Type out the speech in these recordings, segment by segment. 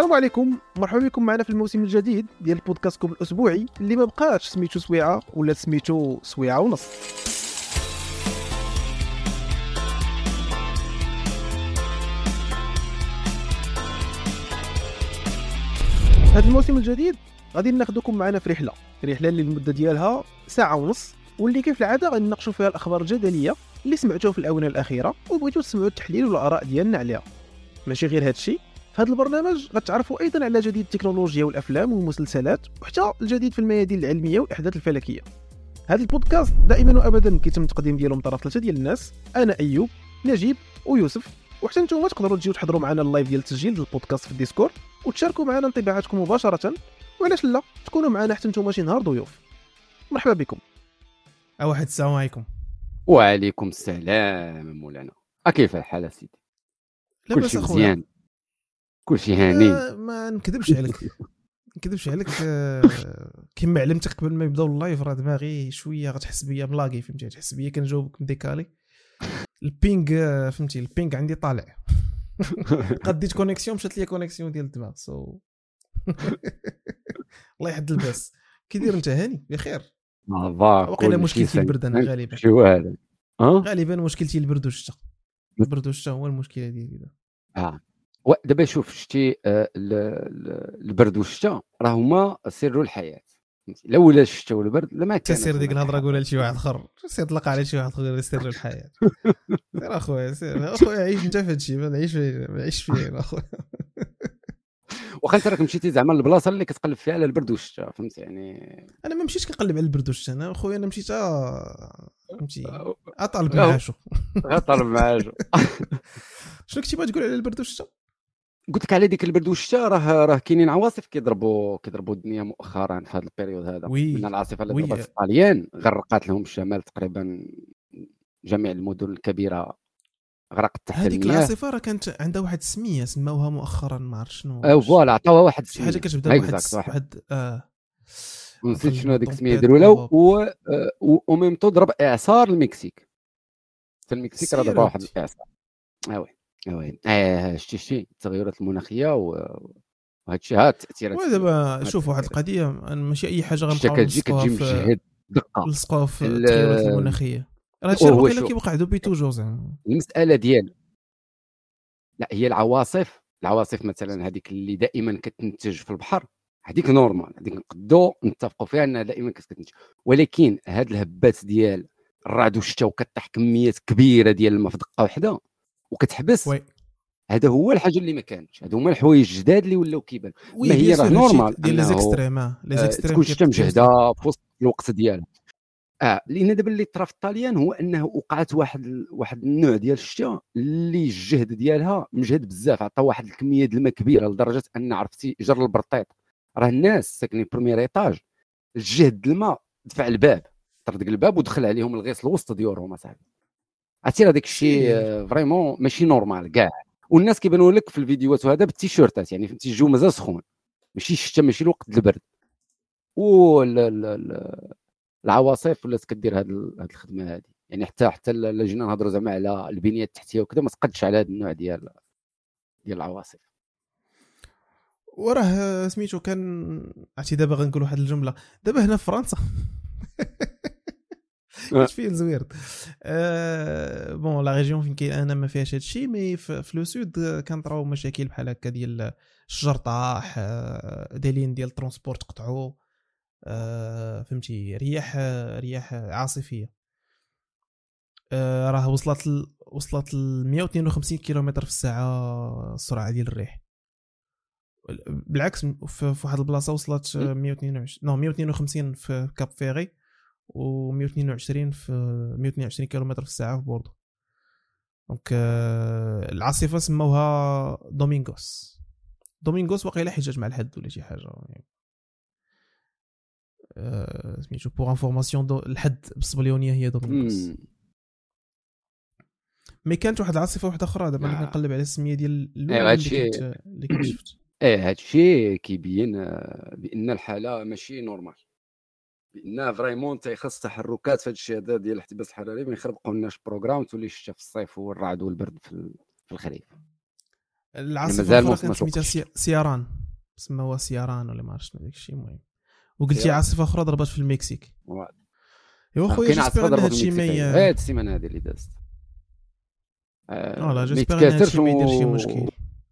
السلام عليكم. مرحبا بكم معنا في الموسم الجديد ديال البودكاستكم الأسبوعي اللي ما بقاش سميتو سويعة ولا سميتو سويعة ونص. هذا الموسم الجديد غادي ناخذكم معنا في رحلة. رحلة اللي المدة ديالها ساعة ونص واللي كيف العادة غنناقشوا فيها الأخبار الجدلية اللي سمعتوها في الآونة الأخيرة وبغيتو تسمعوا التحليل والآراء ديالنا عليها. ماشي غير هذا الشيء في هذا البرنامج غتعرفوا أيضا على جديد التكنولوجيا والأفلام والمسلسلات وحتى الجديد في الميادين العلمية والأحداث الفلكية. هذا البودكاست دائما وابدا كيتم التقديم ديالو من طرف ثلاثة ديال الناس أنا أيوب نجيب ويوسف. وحتى نتوما تقدروا تجيو تحضروا معنا ال live ديال التسجيل ديال البودكاست في الديسكورد وتشاركوا معنا انطباعاتكم مباشرة. وعلاش لا؟ تكونوا معنا حتى نتوما شي نهار ضيوف. مرحبا بكم. واحد السلام عليكم. وعليكم السلام مولانا. كيف الحال سيدي كلشي مزيان. كلشي هاني. آه ما نكذبش عليك. نكذبش عليك آه كما علمتك قبل ما يبداو ال live راه دماغي شوية غتحس بيا ملاقي فهمتي؟ تحس بيا كنجاوبك مديكالي. ال ping آه، فهمتي؟ ال ping عندي طالع. قديت connexion مشات ليا connexion ديال الدماغ so الله يحد الباس. كي داير انت هاني؟ بخير وقيلا مشكلتي البرد أنا غالبا. غالبا مشكلتي البرد والشتا البرد والشتا هو المشكلة ديالي. آه. دابا شوف شتي آه، البرد والشتاء راه هما سر الحياة. لا ولا الشتاء ولا البرد لا ما كان تسير ديك الهضرة قولها لشي واحد آخر. سير طلق على شي واحد آخر سر الحياة. سير أخويا سير أخويا عيش أنت في هادشي ما نعيش فيه ما نعيش فيه أخويا. واخا انت راك مشيتي زعما للبلاصة اللي كتقلب فيها على البرد والشتاء فهمت يعني أنا ما مشيتش كنقلب على البرد والشتاء أنا أخويا أنا مشيت فهمتي؟ أطالب معاشو. اطالب معاشو. شنو كنتي بغا تقول على البرد والشتاء قلت لك على ديك البرد والشتاء راه راه كاينين عواصف كيضربوا كيضربوا الدنيا مؤخرا في هذا ال période هذا oui. من العاصفة اللي. ضربت الطاليان غرقات لهم الشمال تقريبا جميع المدن الكبيرة غرقت تحت هذيك العاصفة راه كانت عندها واحد السمية سماوها مؤخرا ما عرفت شنو أو voilà عطاوها واحد شي حاجة. كتبدأ بواحد واحد واحد آه نسيت شنو هذيك السمية داروا له بابا. و و même tout ضرب إعصار المكسيك في المكسيك راه سيرت. واحد الإعصار آه oui شتي شتي التغيرات المناخية وهذا الشيء ها التاثيرات ودابا شوف واحد القضية ماشي أي حاجة غنبقاو كتجي كتجي في مجهد دقة. نلصقوها في ال- التغيرات المناخية. راه هادشي واقيلا. كيوقع depuis toujours زعما المسألة ديال لا هي العواصف. العواصف مثلا هذيك اللي دائما كتنتج في البحر هذيك normal هذيك نقدو نتفقوا فيها إنها دائما كتنتج. ولكن هاد الهبات ديال الرعد والشتاء وكطيح كميات كبيرة ديال الماء في دقة واحدة وكتحبس. oui. هذا هو الحاجة اللي ما كانتش. هادو هما الحوايج الجداد اللي ولاو كيبان. ما هي راه normal ديال les extrêmes آه les آه، extrêmes تكون الشتاء مجهده في وسط الوقت ديالها. آه لأن دابا اللي طرا في الطاليان هو أنه وقعت واحد واحد النوع ديال الشتاء اللي الجهد ديالها مجهد بزاف. عطى واحد الكمية ديال الماء كبيرة لدرجة أن عرفتي جر البرطيط. راه الناس ساكنين في premier étage الجهد الماء دفع الباب طرد الباب ودخل عليهم الغيث لوسط ديورهم أصاحبي. عرفتي راه داك الشيء سير. vraiment ماشي normal. كاع. والناس كيبانوا لك في الفيديوهات وهذا بالتيشيرتات يعني فهمتي؟ الجو مازال سخون. ماشي الشتاء ماشي الوقت البرد. وال العواصف ولات كدير هاد ال- هاد الخدمة هادي. يعني حتى حتى جينا نهضروا زعما على البنيه التحتية وكذا ما تقدش على هذا النوع ديال ديال العواصف. وراه سميتو كان عرفتي دابا غنقول واحد الجملة. دابا هنا في فرنسا. آه. اش فيه زويرد. آه bon la région فين كاين أنا ما فيهاش هادشي mais في, le sud آه، كنطراو مشاكل بحال هكا ديال الشجر طاح آه des lignes ديال ال transport تقطعوا آه فهمتي رياح آه، رياح عاصفية. آه راه وصلت ل... وصلت ل 152 كيلومتر في الساعة السرعة ديال الريح. بالعكس في واحد البلاصة وصلت آه، 122 non 152 في Cap Ferret. و 122 في 122 كيلومتر في الساعة في بوردو. دونك آه، العاصفة سموها دومينغوس. دومينغوس واقيلا حجاج مع الحد ولا شي حاجة يعني. آه، سميتو بوغ انفورماسيون الحد بالصبليونيه هي دومينغوس. مي كانت واحد العاصفة واحدة أخرى دابا أنا آه. كنقلب على السمية ديال أيوة، الاولى اللي هادشي- كنت اللي كنت شفت. إيه هذا الشيء كيبين بأن الحالة ماشي نورمال بأن فريمون تيخص تحركات في هذا الشيء هذا ديال الاحتباس الحراري ما يخربقوا لناش بروغرام تولي الشتاء في الصيف والرعد والبرد في ال- في الخريف. العاصفه مازال الاخرى ما- كانت سميتها سياران. سموها سياران ولا ما عرفتش شنو داك الشيء المهم. وقلت لي سياران. عاصفة أخرى ضربت في المكسيك. أيوا خويا كاين عاصفة j'espère إن هادشي ما هاد السيمانة هذه اللي دازت. آه، voilà j'espère إن هادشي ما يدير شي مشكل.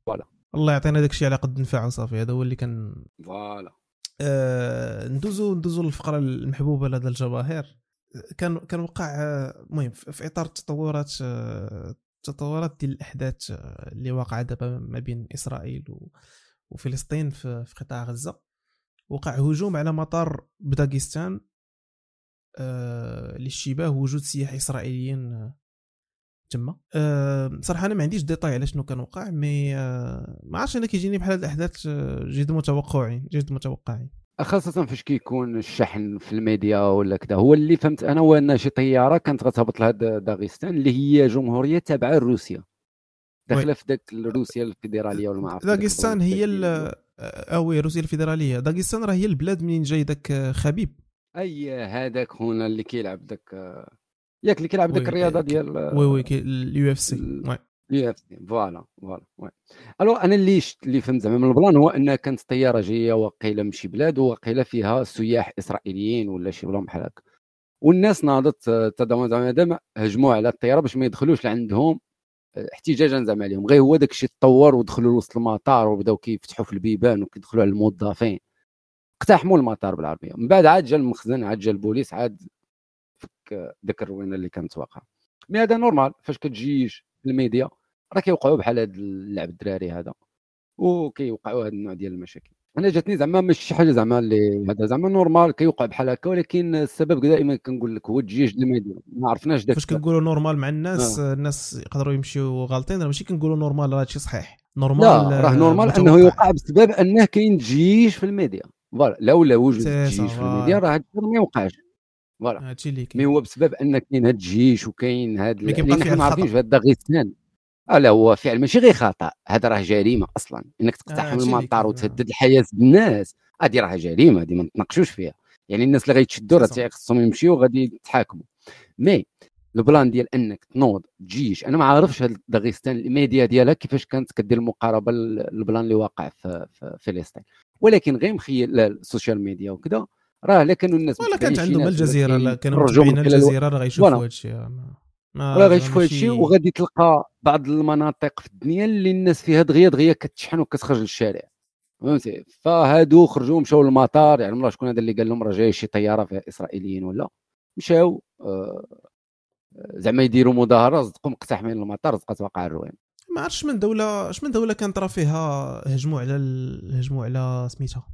voilà. الله يعطينا داك الشيء على قد نفعه صافي هذا هو اللي كان voilà. آه ندوزو ندوزو للفقرة المحبوبة لدى الجماهير كان كان وقع آه، المهم في في إطار التطورات آه، التطورات ديال الأحداث آه، اللي واقعة دابا ما بين إسرائيل وفلسطين في قطاع غزة. وقع هجوم على مطار بداغستان آه، لاشتباه وجود سياح إسرائيليين آه، تما؟ أه صراحة أنا ما عنديش ديتاي على شنو كان وقع mais أه ما عرفتش أنا كيجيني بحال هاد الأحداث آه، جد متوقعين جد متوقعين خاصة فاش كيكون الشحن في الميديا ولا كذا هو اللي فهمت أنا هو إن شي طيارة كانت غتهبط لها دا- داغستان اللي هي جمهورية تابعة لروسيا. داخلة في ذاك روسيا الفيدرالية ولا ما عرفت داغستان هي ال ديال- أه oui روسيا الفيدرالية. داغستان راه هي البلاد منين جاي داك خبيب. اي هذاك هنا اللي كيلعب ذاك ياك اللي كيلعب oui، ذاك الرياضة ك- ديال oui oui ال UFC. ال- ال UFC. voilà voilà oui. ألو أنا اللي شت اللي فهمت زعما من ال plan هو أنها كانت طيارة جاية واقيله من شي بلاد وواقيله فيها سياح إسرائيليين ولا شي plan بحال هكا. والناس ناضت تضامن زعما دابا هجموا على الطيارة باش ما يدخلوش لعندهم آه، احتجاجا زعما عليهم. غير هو داك الشيء تطور ودخلوا لوسط المطار وبداو كيفتحوا في البيبان وكيدخلوا على الموظفين. اقتحموا المطار بالعربية. من بعد عاد جا المخزن عاد جا البوليس عاد ديك الروينه اللي كانت واقعه mais هذا normal فاش كتجي في الميديا راه كيوقعوا بحال هاد اللعب الدراري هذا وكيوقعوا هاد النوع ديال المشاكل. أنا جاتني زعما ماشي شي حاجة زعما اللي هذا زعما normal كيوقع بحال هكا ولكن السبب دائما كنقول لك هو الدجيج اللي ما يدير ما عرفناش داك فاش كنقولوا normal مع الناس آه. الناس يقدروا يمشيو غالطين راه ماشي كنقولوا normal راه هادشي صحيح. normal لا راه آه، normal متوقع. أنه يوقع بسبب أنه كاين دجيج في ال média. voilà لولا وجود سا، في الميديا راه هاد الشيء ما يوقعش. فوالا. هادشي اللي مي كاين هو بسبب ان كاين هاد الجيش وكاين هاد مي كيبقى فيه في هاد داغستان آه لا هو فعل ماشي غير خطأ. هذا راه جريمة أصلا. إنك تقتحم المطار وتهدد الحياة الناس هذه راه جريمة هذه ما نتناقشوش فيها. يعني الناس اللي غيتشدوا راه. خصهم يمشيو غادي يتحاكموا مي البلان ديال أنك تنوض جيش أنا ما عارفش هاد داغستان الميديا ديالها كيفاش كانت كدير المقاربة للبلان اللي واقع في, في فلسطين. ولكن غير مخيل السوشيال ميديا وكذا راه لا كانوا الناس ولا كانت متبعين عندهم الجزيرة لا كانوا خلال الجزيرة راه غيشوفوا ما ما راه غيشوفوا ماشي- هادشي وغادي تلقى بعض المناطق في الدنيا اللي الناس فيها دغيا دغيا كتشحن وكتخرج للشارع. فهمتي؟ فهادو خرجوا مشاو للمطار يعني الله شكون هذا اللي قال لهم راه جاي شي طيارة فيها إسرائيليين ولا؟ مشاو آه، زعما يديروا مظاهرة صدقوا مقتحمين المطار صدقات واقع الروين ما عرفتش من دولة اش من دولة كانت راه فيها هجموا على هجموا على سميتها؟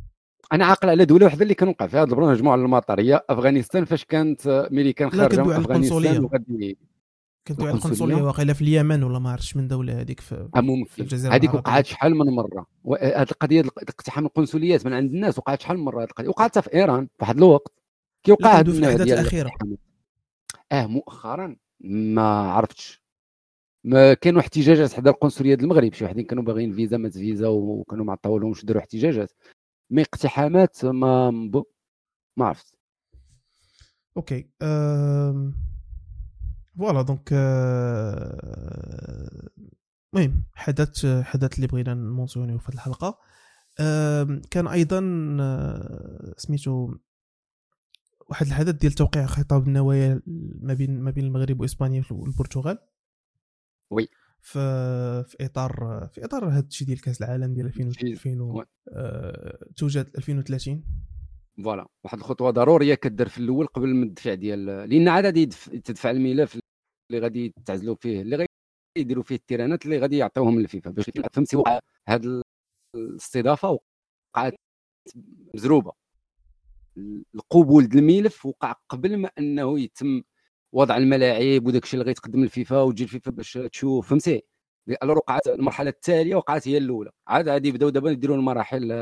أنا عاقل على دولة واحدة اللي كانوا وقع فيها هاد البلان هجموا على المطار هي أفغانستان فاش كانت آه، ملي كان لا، خارجة من أفغانستان. وغادي كنتو على؟ القنصلية واقيلا في اليمن ولا ما عرفتش من دولة هذيك في آه، الجزيرة هذيك. وقعت شحال من مرة هذه القضية ديال اقتحام القنصليات من عند الناس وقعت شحال من مرة هذه القضية وقعت في إيران في واحد الوقت هاد كندوي في الأخيرة. الاقتحامات. آه مؤخرا ما عرفتش ما كانوا احتجاجات حدا القنصلية المغرب شي وحدين كانوا باغيين فيزا ما فيزا وكانوا ما عطاولهمش يديروا احتجاجات mais اقتحامات ما ما عرفت OK. voilà donc المهم حدث حدث اللي بغينا ن mentionner يو في الحلقة أم، كان أيضا أه، سميتو واحد الحدث ديال توقيع خطاب النوايا ما بين ما بين المغرب وإسبانيا والبرتغال oui. في في إطار في إطار هذا الشيء ديال كأس العالم ديال 2000 شي- 2000 و- oui. أه، توجد 2030 voilà واحد الخطوة ضرورية كدار في الأول قبل من الدفع ديال لأن عاد غادي تدفع الملف اللي غادي تعزلوا فيه اللي غادي يديروا فيه التيرانات اللي غادي يعطيوهم للفيفا باش فهمتي وقع هاد الاستضافة وقعت مزروبة القبول ديال الملف وقع قبل ما أنه يتم وضع الملاعب وداك الشيء اللي غيتقدم للفيفا وتجي الفيفا باش تشوف فهمتي؟ ألو وقعت المرحلة التالية وقعت هي الأولى. عاد غادي يبداو دابا يديروا المراحل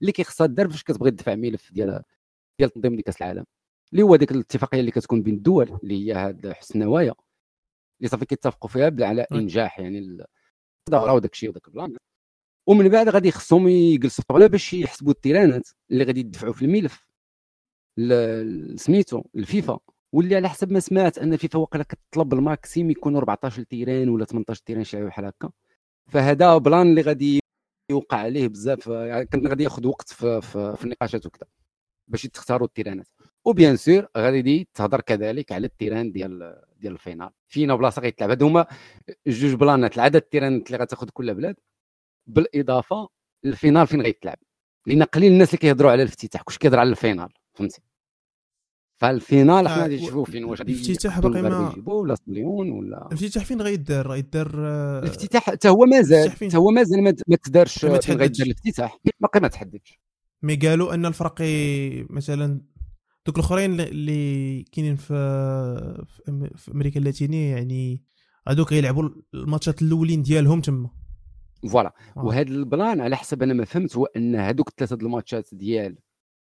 اللي كيخصها دار فاش كتبغي تدفع ملف ديال ديال تنظيم ديال كاس العالم. اللي هو ديك الاتفاقية اللي كتكون بين الدول اللي هي هاد حسن النوايا اللي صافي كيتفقوا فيها على. إنجاح يعني ال- الدورة وداك الشيء وداك ال plan. ومن بعد غادي خصهم يجلسوا في باش يحسبوا التيرانات اللي غادي يدفعوا في الملف سميتو الفيفا. واللي على حسب ما سمعت أن الفيفا واقيلا كتطلب ال maximum يكونوا 14 terrain ولا 18 terrain شي بحال هكا. فهذا plan اللي غادي يوقع عليه بزاف يعني كان غادي ياخذ وقت في, في, في النقاشات وكذا باش تختاروا التيرانات و bien sûr غادي تهضر كذلك على ال terrain ديال ديال ال finale. فينا بلاصة غيتلعب. هادو هما جوج بلانات. العدد التيرانات اللي غتاخذ كل بلاد بالإضافة لل finale فين غيتلعب؟ لأن قليل الناس اللي كيهضروا على الافتتاح. كلشي كيهضر على ال finale فهمتي؟ فال finale حنا غادي نشوفوا فين؟ واش غادي الافتتاح باقي ما ولا سليون ولا؟ الافتتاح فين غيدار غيدار الافتتاح حتى هو مازال حتى هو مازال ما تدارش فين غيدار الافتتاح. باقي ما تحددش. mais قالوا أن الفرق مثلا دوك الأخرين اللي كاينين في في أمريكا اللاتينية يعني هذوك يلعبوا الماتشات الأولين ديالهم تما. voilà. آه. وهذا ال plan على حسب أنا ما فهمت هو أن هذوك الثلاثه الماتشات ديال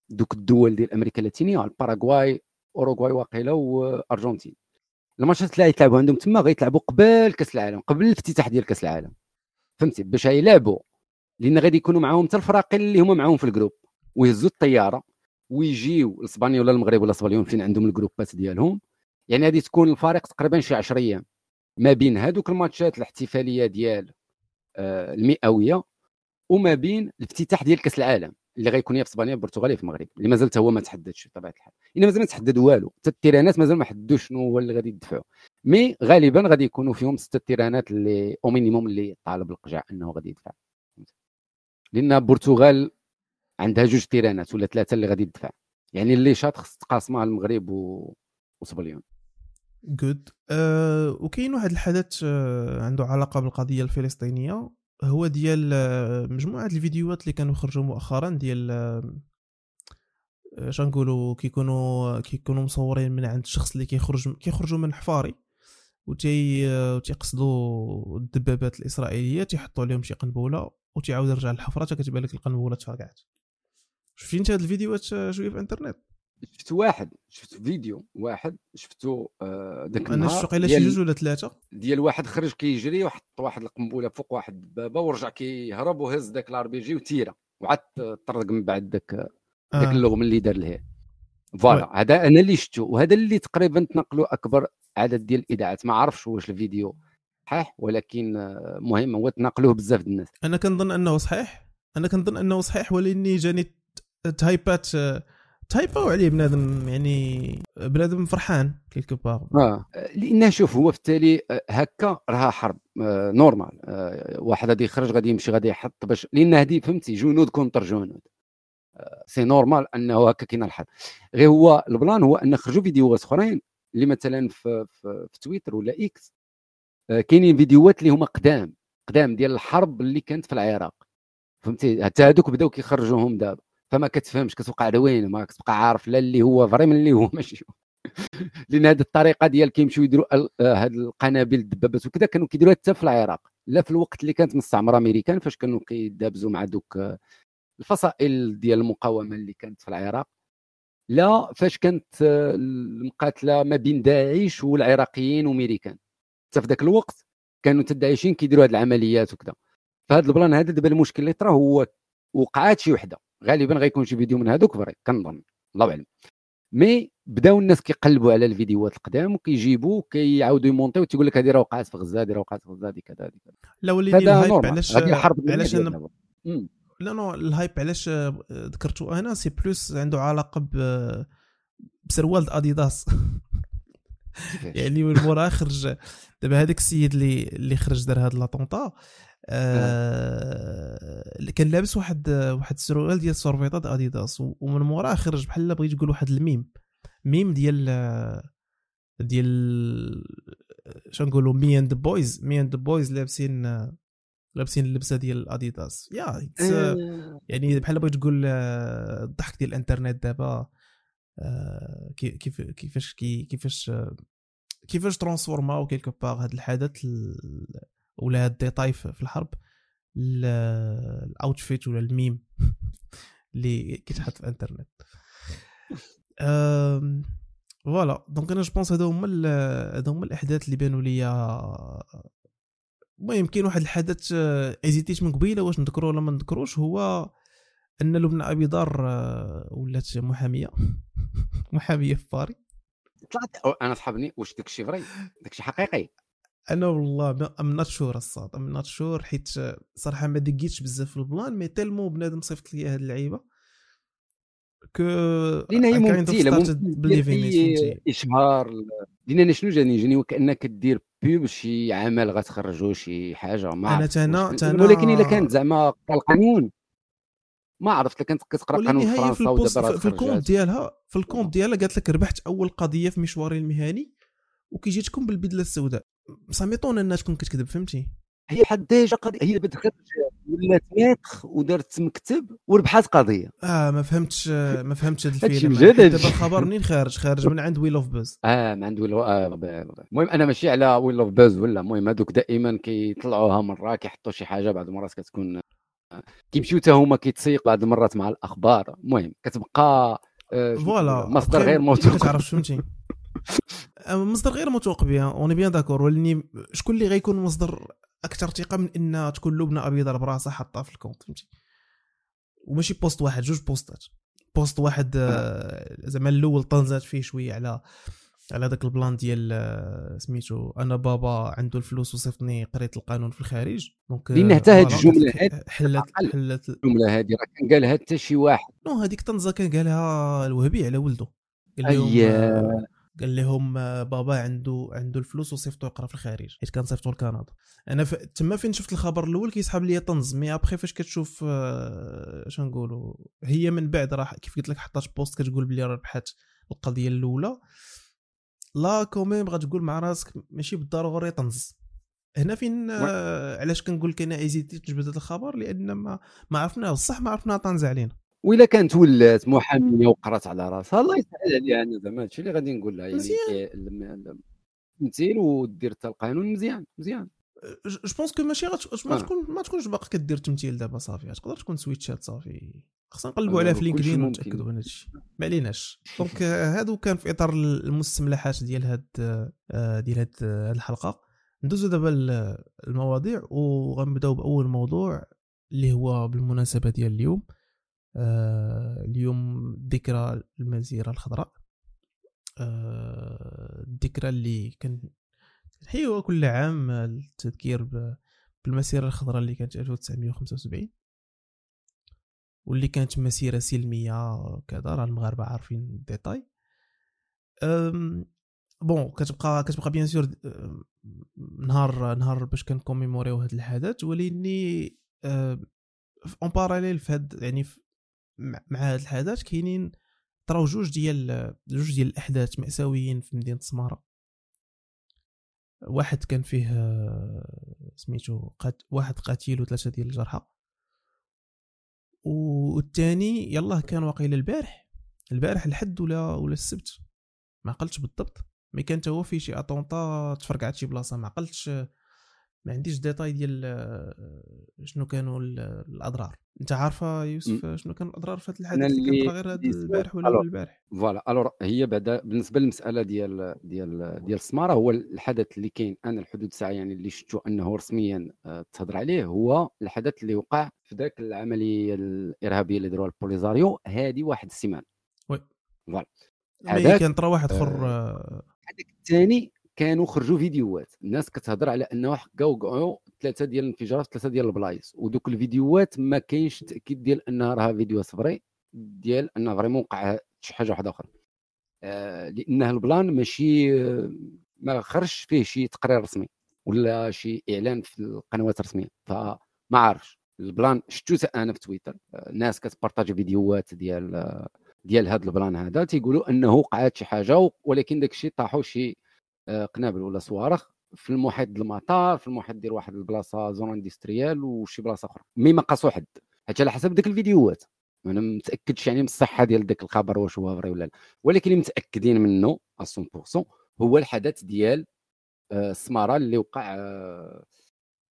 دوك الدول ديال أمريكا اللاتينية الباراغواي أوروغواي واقيلا وأرجنتين. الماتشات اللي غيتلعبوا عندهم تما غيتلعبوا قبل كأس العالم قبل الافتتاح ديال كأس العالم. فهمتي؟ باش يلعبوا. لأن غادي يكونوا معاهم حتى الفراقين اللي هما معاهم في ال groupe ويهزوا الطيارة ويجيو لاسبانيا ولا المغرب ولا اسبانيا فين عندهم الجروبات ديالهم. يعني غادي تكون الفريق تقريبا شي 10 أيام. ما بين هذوك الماتشات الاحتفالية ديال آه، المئوية وما بين الافتتاح ديال كأس العالم. اللي غيكون يا في إسبانيا البرتغال في المغرب اللي مازال هو ما تحددش بطبيعه الحال. إلا مازال ما تحدد والو. حتى التيرانات مازال ما حددوش شنو هو اللي غادي يدفعوا. mais غالبا غادي يكونوا فيهم ستة تيرانات اللي au minimum اللي طالب لقجع إنه غادي يدفع. لأن البرتغال عندها جوج تيرانات ولا ثلاثة اللي غادي يدفع. يعني اللي شاط خص تقاسمها المغرب و... وسبليون جود أه وكاين واحد الحدث أه عنده علاقة بالقضية الفلسطينية. هو ديال مجموعة الفيديوهات اللي كانوا خرجوا مؤخرا ديال أه نقولوا كيكونوا كيكونوا مصورين من عند الشخص اللي كيخرج كيخرجوا من حفاري وتي تيقصدوا الدبابات الإسرائيلية تيحطوا عليهم شي قنبلة وتيعاود يرجع للحفرة حتى كتبان لك القنبلة تفرقعت شفتي انت هاد الفيديوهات شوية في الإنترنت؟ شفت واحد شفت فيديو واحد شفتو آه داك أنا شفت واقيلا شي جوج ولا ثلاثة؟ ديال واحد خرج كيجري وحط واحد القنبلة فوق واحد الدبابه ورجع كيهرب وهز داك ال RPG وتيرا وعاد طرق من بعد داك داك آه. اللغم اللي دار ليه. voilà هذا أنا اللي شفتو وهذا اللي تقريبا تنقلوا أكبر عدد ديال الإذاعات. ما عرفش واش الفيديو صحيح ولكن آه، مهم هو تناقلوه بزاف الناس. أنا كنظن أنه صحيح. أنا كنظن أنه صحيح ولاني جاني تايبات تايباو عليه بنادم يعني بنادم فرحان quelque part آه. لأن شوف هو في التالي آه، هكا راها حرب آه normal. آه واحد غادي يخرج غادي يمشي غادي يحط باش لأن هذه فهمتي جنود contre جنود. آه c'est normal أنه هكا كاين الحرب. غير هو ال plan هو أن خرجوا فيديوهات أخرين اللي مثلا في, في, في تويتر ولا إكس آه كاينين فيديوهات اللي هما قدام قدام ديال الحرب اللي كانت في العراق. فهمتي؟ حتى هذوك بداو كيخرجوهم دابا. فما كتفهمش كتوقع على وين ما كتبقى عارف لا اللي هو vrai من اللي هو ماشي. لأن هذه الطريقة ديال كيمشيو يديروا هاد القنابل الدبابات وكذا كانوا كيديروها حتى في العراق. لا في الوقت اللي كانت مستعمرة أمريكان فاش كانوا كيدابزوا مع دوك الفصائل ديال المقاومة اللي كانت في العراق. لا فاش كانت المقاتلة ما بين داعش والعراقيين وميريكان حتى في ذاك الوقت كانوا الداعشين كيديروا هذه العمليات وكذا فهذا ال plan هذا دابا المشكل اللي طرا هو وقعات شي وحدة. غالبا غيكون شي فيديو من هذوك vrai كنظن الله أعلم. mais بداو الناس كيقلبوا على الفيديوهات القدام وكيجيبوا كيعاودوا يمونطيو تيقول لك هذه راه وقعت في غزة هذه راه وقعت في غزة هذه كذا هذه كذا. لا وليني ال hype علاش علاش. لا non ال hype علاش ذكرتو أنا؟ c'est plus عنده علاقة ب بسروال أديداس. يعني من مورا خرج دابا هذاك السيد اللي اللي خرج دار هذا l'attentat آه كان لابس واحد واحد السروال ديال السورفيطات اديداس ومن موراه خرج بحال بغيت تقول واحد ال meme meme ديال ديال شنو نقولوا me and boys me and boys لابسين لابسين اللبسة ديال اديداس يا آه. يعني بحال بغيت تقول آه، الضحك ديال الانترنت دابا آه، كيف كيفاش كيفاش كيفاش ترانسفورماو quelque part هذا الحدث ولا ال détail في الحرب ال outfit ولا الميم اللي كيتحط في الإنترنت. voilà donc أنا je pense هادو هما هادو هما الأحداث اللي بانوا ليا المهم كاين واحد الحدث ايزيتيت من قبيلة واش نذكرو ولا ما نذكروش هو أن لبنى أبيضار ولات محامية محامية في باري طلعت. أنا صحابني واش داكشي vrai؟ داكشي حقيقي. أنا والله I'm not sure of that. I'm not sure حيت صراحة ما دقيتش بزاف في ال plan mais tellement بنادم صيفط لي هاد اللعيبة. que لأن هي ممثله فهمتي؟ إشهار لأن أنا شنو جاني؟ جاني وكأنك دير pub شي عمل غتخرجوا شي حاجة ما أنا تانا تانا ولكن إلا كانت زعما القانون. ما عرفت كنت كتقرا قانون هي فرنسا ودابا في الكونت ديالها في ال compte ديالها قالت لك ربحت أول قضية في مشواري المهني وكيجيتكم بالبدلة السوداء. ça m'étonne إنها تكون كتكذب فهمتي؟ هي حد déjà قضية هي دخلت ولات maître ودارت مكتب وربحات قضية. آه ما فهمتش ما فهمتش هذا الفيلم. دابا الخبر منين خارج خارج من عند Welovebuzz آه ما عنده ويلو آه المهم أنا ماشي على Welovebuzz ولا المهم هذوك دائما كيطلعوها مرة كيحطوا شي حاجة بعض المرات كتكون آه، كيمشيو حتى هما كيتسيق بعض المرات مع الأخبار. المهم كتبقى آه، voilà مصدر غير ما موثوق. كتعرفش فهمتي. آه، مصدر غير موثوق بها on est bien d'accord ولكن شكون اللي غيكون مصدر أكثر ثقة من إن تكون لبنى أبيضار براسها حاطها في ال compte فهمتي؟ وماشي post واحد جوج post ات. post واحد آه، زعما الأول طنزات فيه شوية على على داك ال plan ديال آه، سميتو أنا بابا عنده الفلوس وصيفطني قريت القانون في الخارج. donc آه، لأن حتى هاد لك هاد حلت. حلت الجملة هذه راه كان قالها حتى شي واحد. non هذيك طنزة كان قالها الوهبي على ولده. قال لهم قال لهم آه، بابا عنده عنده الفلوس وصيفطو يقرأ في الخارج. حيت كان صيفطو لكندا. أنا ف... تما فين شفت الخبر الأول كيسحب لي طنز. mais après فاش كتشوف آه، اش نقولوا هي من بعد راه كيف قلت لك حطات post كتقول بلي راه ربحت القضية الأولى. لا quand même غتقول مع راسك ماشي بالضروري طنز. هنا فين آه، علاش كنقول لك أنا hésité ت نجبد الخبر؟ لأن ما ما عرفناه بصح ما عرفناه طنز علينا. وإلا كانت ولات محامية وقرات على راسها الله يسهل عليها أنا زعما هادشي اللي غادي نقول لها يعني. إيه، التمثيل ودير حتى القانون مزيان مزيان je pense que ماشي. ما آه. تكون ما تكونش باقي كدير تمثيل دابا صافي تقدر تكون switch ات صافي خصنا نقلبوا آه، عليها في LinkedIn. ونتاكدوا من هادشي ما عليناش donc هادو كان في إطار المستملحات ديال هاد ديال هاد الحلقة ندوزو دابا المواضيع وغنبداو بأول موضوع اللي هو بالمناسبة ديال اليوم اليوم ذكرى المسيرة الخضراء. آه، الذكرى اللي كنحيوها كل عام التذكير بالمسيرة الخضراء اللي كانت 1975 واللي كانت مسيرة سلمية كذا راه المغاربة عارفين ال détails bon كتبقى كتبقى bien sûr نهار نهار باش كن commémorer يو هذا الحدث ولكني en parallèle في هاد يعني في- مع هذا الحدث كاينين طراو جوج ديال جوج ديال الأحداث مأساويين في مدينة سمارة. واحد كان فيه سميتو قات واحد قتيل وثلاثة ديال الجرحى. والثاني يلاه كان واقيلا البارح. البارح الحد ولا ولا السبت. ما عقلتش بالضبط. mais كان هو فيه شي attentat تفرقعت شي بلاصة. ما عقلتش ما عنديش ديتاي ديال آه، شنو كانوا ال- الأضرار. أنت عارفة يوسف شنو كانوا الأضرار في هذا الحادث اللي كان غير البارح ولا أول. البارح؟ voilà. alors هي بعدا بالنسبة للمسألة ديال ديال ديال السماره هو الحدث اللي كاين لحدود الساعة يعني اللي شفتو أنه رسميا آه، تهضر عليه هو الحدث اللي وقع في ذاك العملية الإرهابية اللي داروها البوليزاريو. هذه واحد السيمانة. oui. voilà. كان طرا واحد اخر آه، هذاك الثاني كانوا خرجوا فيديوهات. الناس كتهضر على أنه حكاو وقعوا ثلاثة ديال الانفجارات في ثلاثة ديال البلايص. ودوك الفيديوهات ما كاينش تأكيد ديال انها راها فيديو c'est vrai ديال انه vraiment وقع شي حاجة واحدة أخرى. آه لأنه ال plan ماشي ما خرجش فيه شي تقرير رسمي ولا شي إعلان في القنوات الرسمية. فما عارفش. ال plan شفتو أنا في تويتر. آه، ناس كت partager فيديوهات ديال ديال هذا ال plan هذا تيقولوا أنه وقعت شي حاجة ولكن داك الشيء طاحوا شي قنابل ولا صواريخ في المحيط المطار في المحيط ديال واحد البلاصة zone industrielle وشي بلاصة أخرى. mais ما قاسوا حد حتى على حسب ديك الفيديوهات. أنا ما متأكدش يعني من الصحة ديال داك الخبر واش هو vrai ولا لا. ولكن اللي متأكدين منه 100% هو الحدث ديال آه، السمارة اللي وقع آه،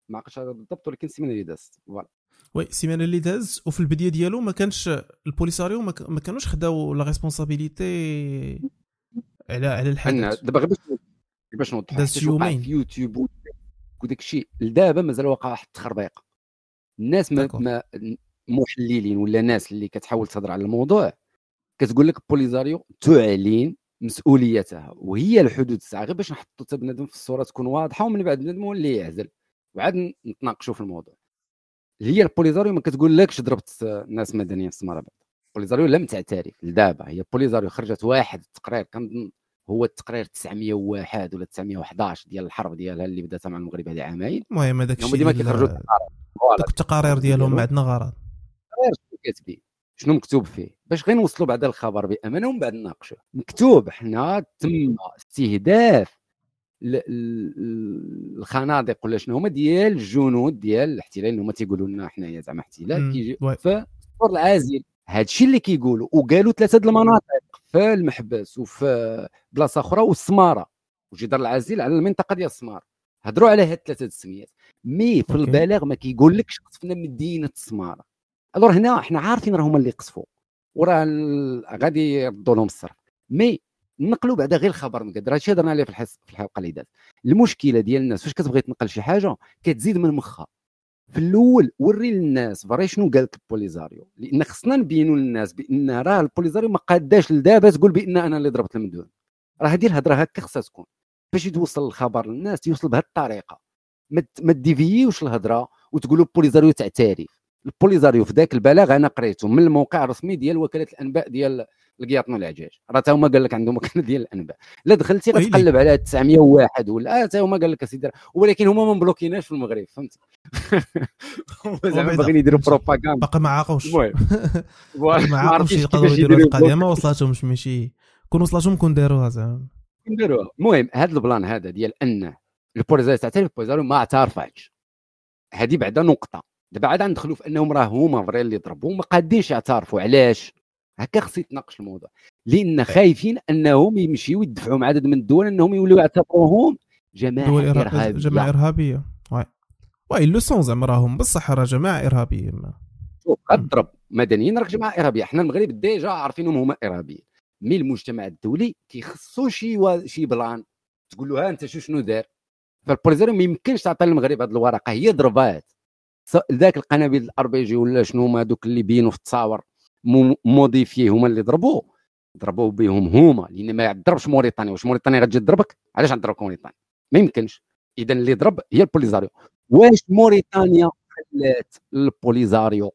ما عقلتش هذا بالضبط ولكن السيمانه اللي دازت voilà. oui السيمانه اللي داز. وفي البداية ديالو ما كانش البوليساريو ما, كانوش خداو la responsabilité على على الحدث. دابا غير باش باش يومين. في يوتيوب وداك الشيء. لدابا مازال واقع واحد التخربيق. الناس ما. ما محللين ولا ناس اللي كتحاول تهضر على الموضوع كتقول لك بوليزاريو تعلن مسؤوليتها وهي لحدود الساعة. غير باش نحطوا حتى بنادم في الصورة تكون واضحة ومن بعد بنادم هو اللي يعزل. وعاد نتناقشوا في الموضوع. هي البوليزاريو ما كتقولكش ضربت الناس مدنيين في السمارة بعد. البوليزاريو لم تعترف لدابا. هي البوليزاريو خرجت واحد التقرير كنظن هو التقرير 901 ولا 911 ديال الحرب ديالها اللي بدات مع المغرب هذه عامين. المهم هذاك الشيء ديما كيخرجوا التقارير ديالهم ما عندنا غرض شنو كاتبين؟ شنو مكتوب فيه؟ باش غير نوصلوا بعد الخبر بأمانة ومن بعد نناقشوه مكتوب حنا تم استهداف ال- ال- الخنادق ولا شنو هما ديال الجنود ديال الاحتلال اللي هما تيقولوا لنا حنايا زعما احتلال كيجي. في العازل. هذا الشيء اللي كيقولوا وقالوا ثلاثة المناطق في المحبس وفي بلاصة أخرى والسماره وجدار العازل على المنطقة ديال السمار هضروا على هاد ثلاثة السميات. مي في. البلاغ ما كيقولكش قصفنا مدينة السماره ألور هنا إحنا عارفين راه هما اللي قصفوا وراه غادي يردوا لهم الصرف. mais نقلوا بعدا غير الخبر مقدر هادشي هضرنا عليه في الحس في الحلقة اللي دازت المشكلة ديال الناس فاش كتبغي تنقل شي حاجة؟ كتزيد من مخها. في الأول وري للناس vrai شنو قال لك البوليزاريو لأن خصنا نبينوا للناس بأن راه البوليزاريو ما قاداش لدابا تقول بأن أنا اللي ضربت المدون راه هذه الهضره هكا خصها تكون. باش يتوصل الخبر للناس يوصل بهذه الطريقة. ما ديفيوش الهضره وتقولوا البوليزاريو تعترف. البوليزاريو في ذاك البلاغ أنا قريته من الموقع الرسمي ديال وكالة الأنباء ديال القياطن والعجاج راه تا هما قال لك عندهم وكاله ديال الأنباء. لا دخلتي. غتقلب على 901 ولا آه تا هما قال لك أسيدي ولكن هما ما مبلوكيناش في المغرب فهمتي هما زعما. باغيين يديروا بروباغندا. باقي ما عاقوش المهم. ما عاقوش يقدروا يديروا القضية ما بلوك. وصلاتهمش ماشي. كون وصلاتهم كون داروها زعما. نديروها المهم هذا البلان هذا ديال أن البوليزاريو تعترف البوليزاريو ما اعترفش هذه بعدا نقطة. دابا عاد ندخلوا في أنهم راه هما vraiment اللي ضربوا ما قادينش يعترفوا علاش؟ هكا خص يتناقش الموضوع. لأن خايفين أنهم يمشيو يدفعوا مع عدد من الدول أنهم يوليو يعتبروهم جماعة دول إرهابية. جماعة إرهابية. oui oui le sens زعما راهم بصح راه جماعة إرهابية. ما. غتضرب مدنيين راك جماعة إرهابية. حنا المغرب déjà عارفينهم هما إرهابيين. mais المجتمع الدولي كيخصو شي وا... شي بلان تقول له ها أنت شو شنو دار فالبوليزاريو ما يمكنش تعطي للمغرب هذه الورقة هي ضربات. ذاك القنابل ال RPG ولا شنو هما دوك اللي بينوا في التصاور. مو- modifiés هما اللي ضربوه. ضربوا بهم هما. لأن ما ضربش موريتانيا. واش موريتانيا غتجي تضربك علاش غتضربك موريتانيا؟ ما يمكنش. اذا اللي ضرب هي البوليزاريو. واش موريتانيا خلات البوليزاريو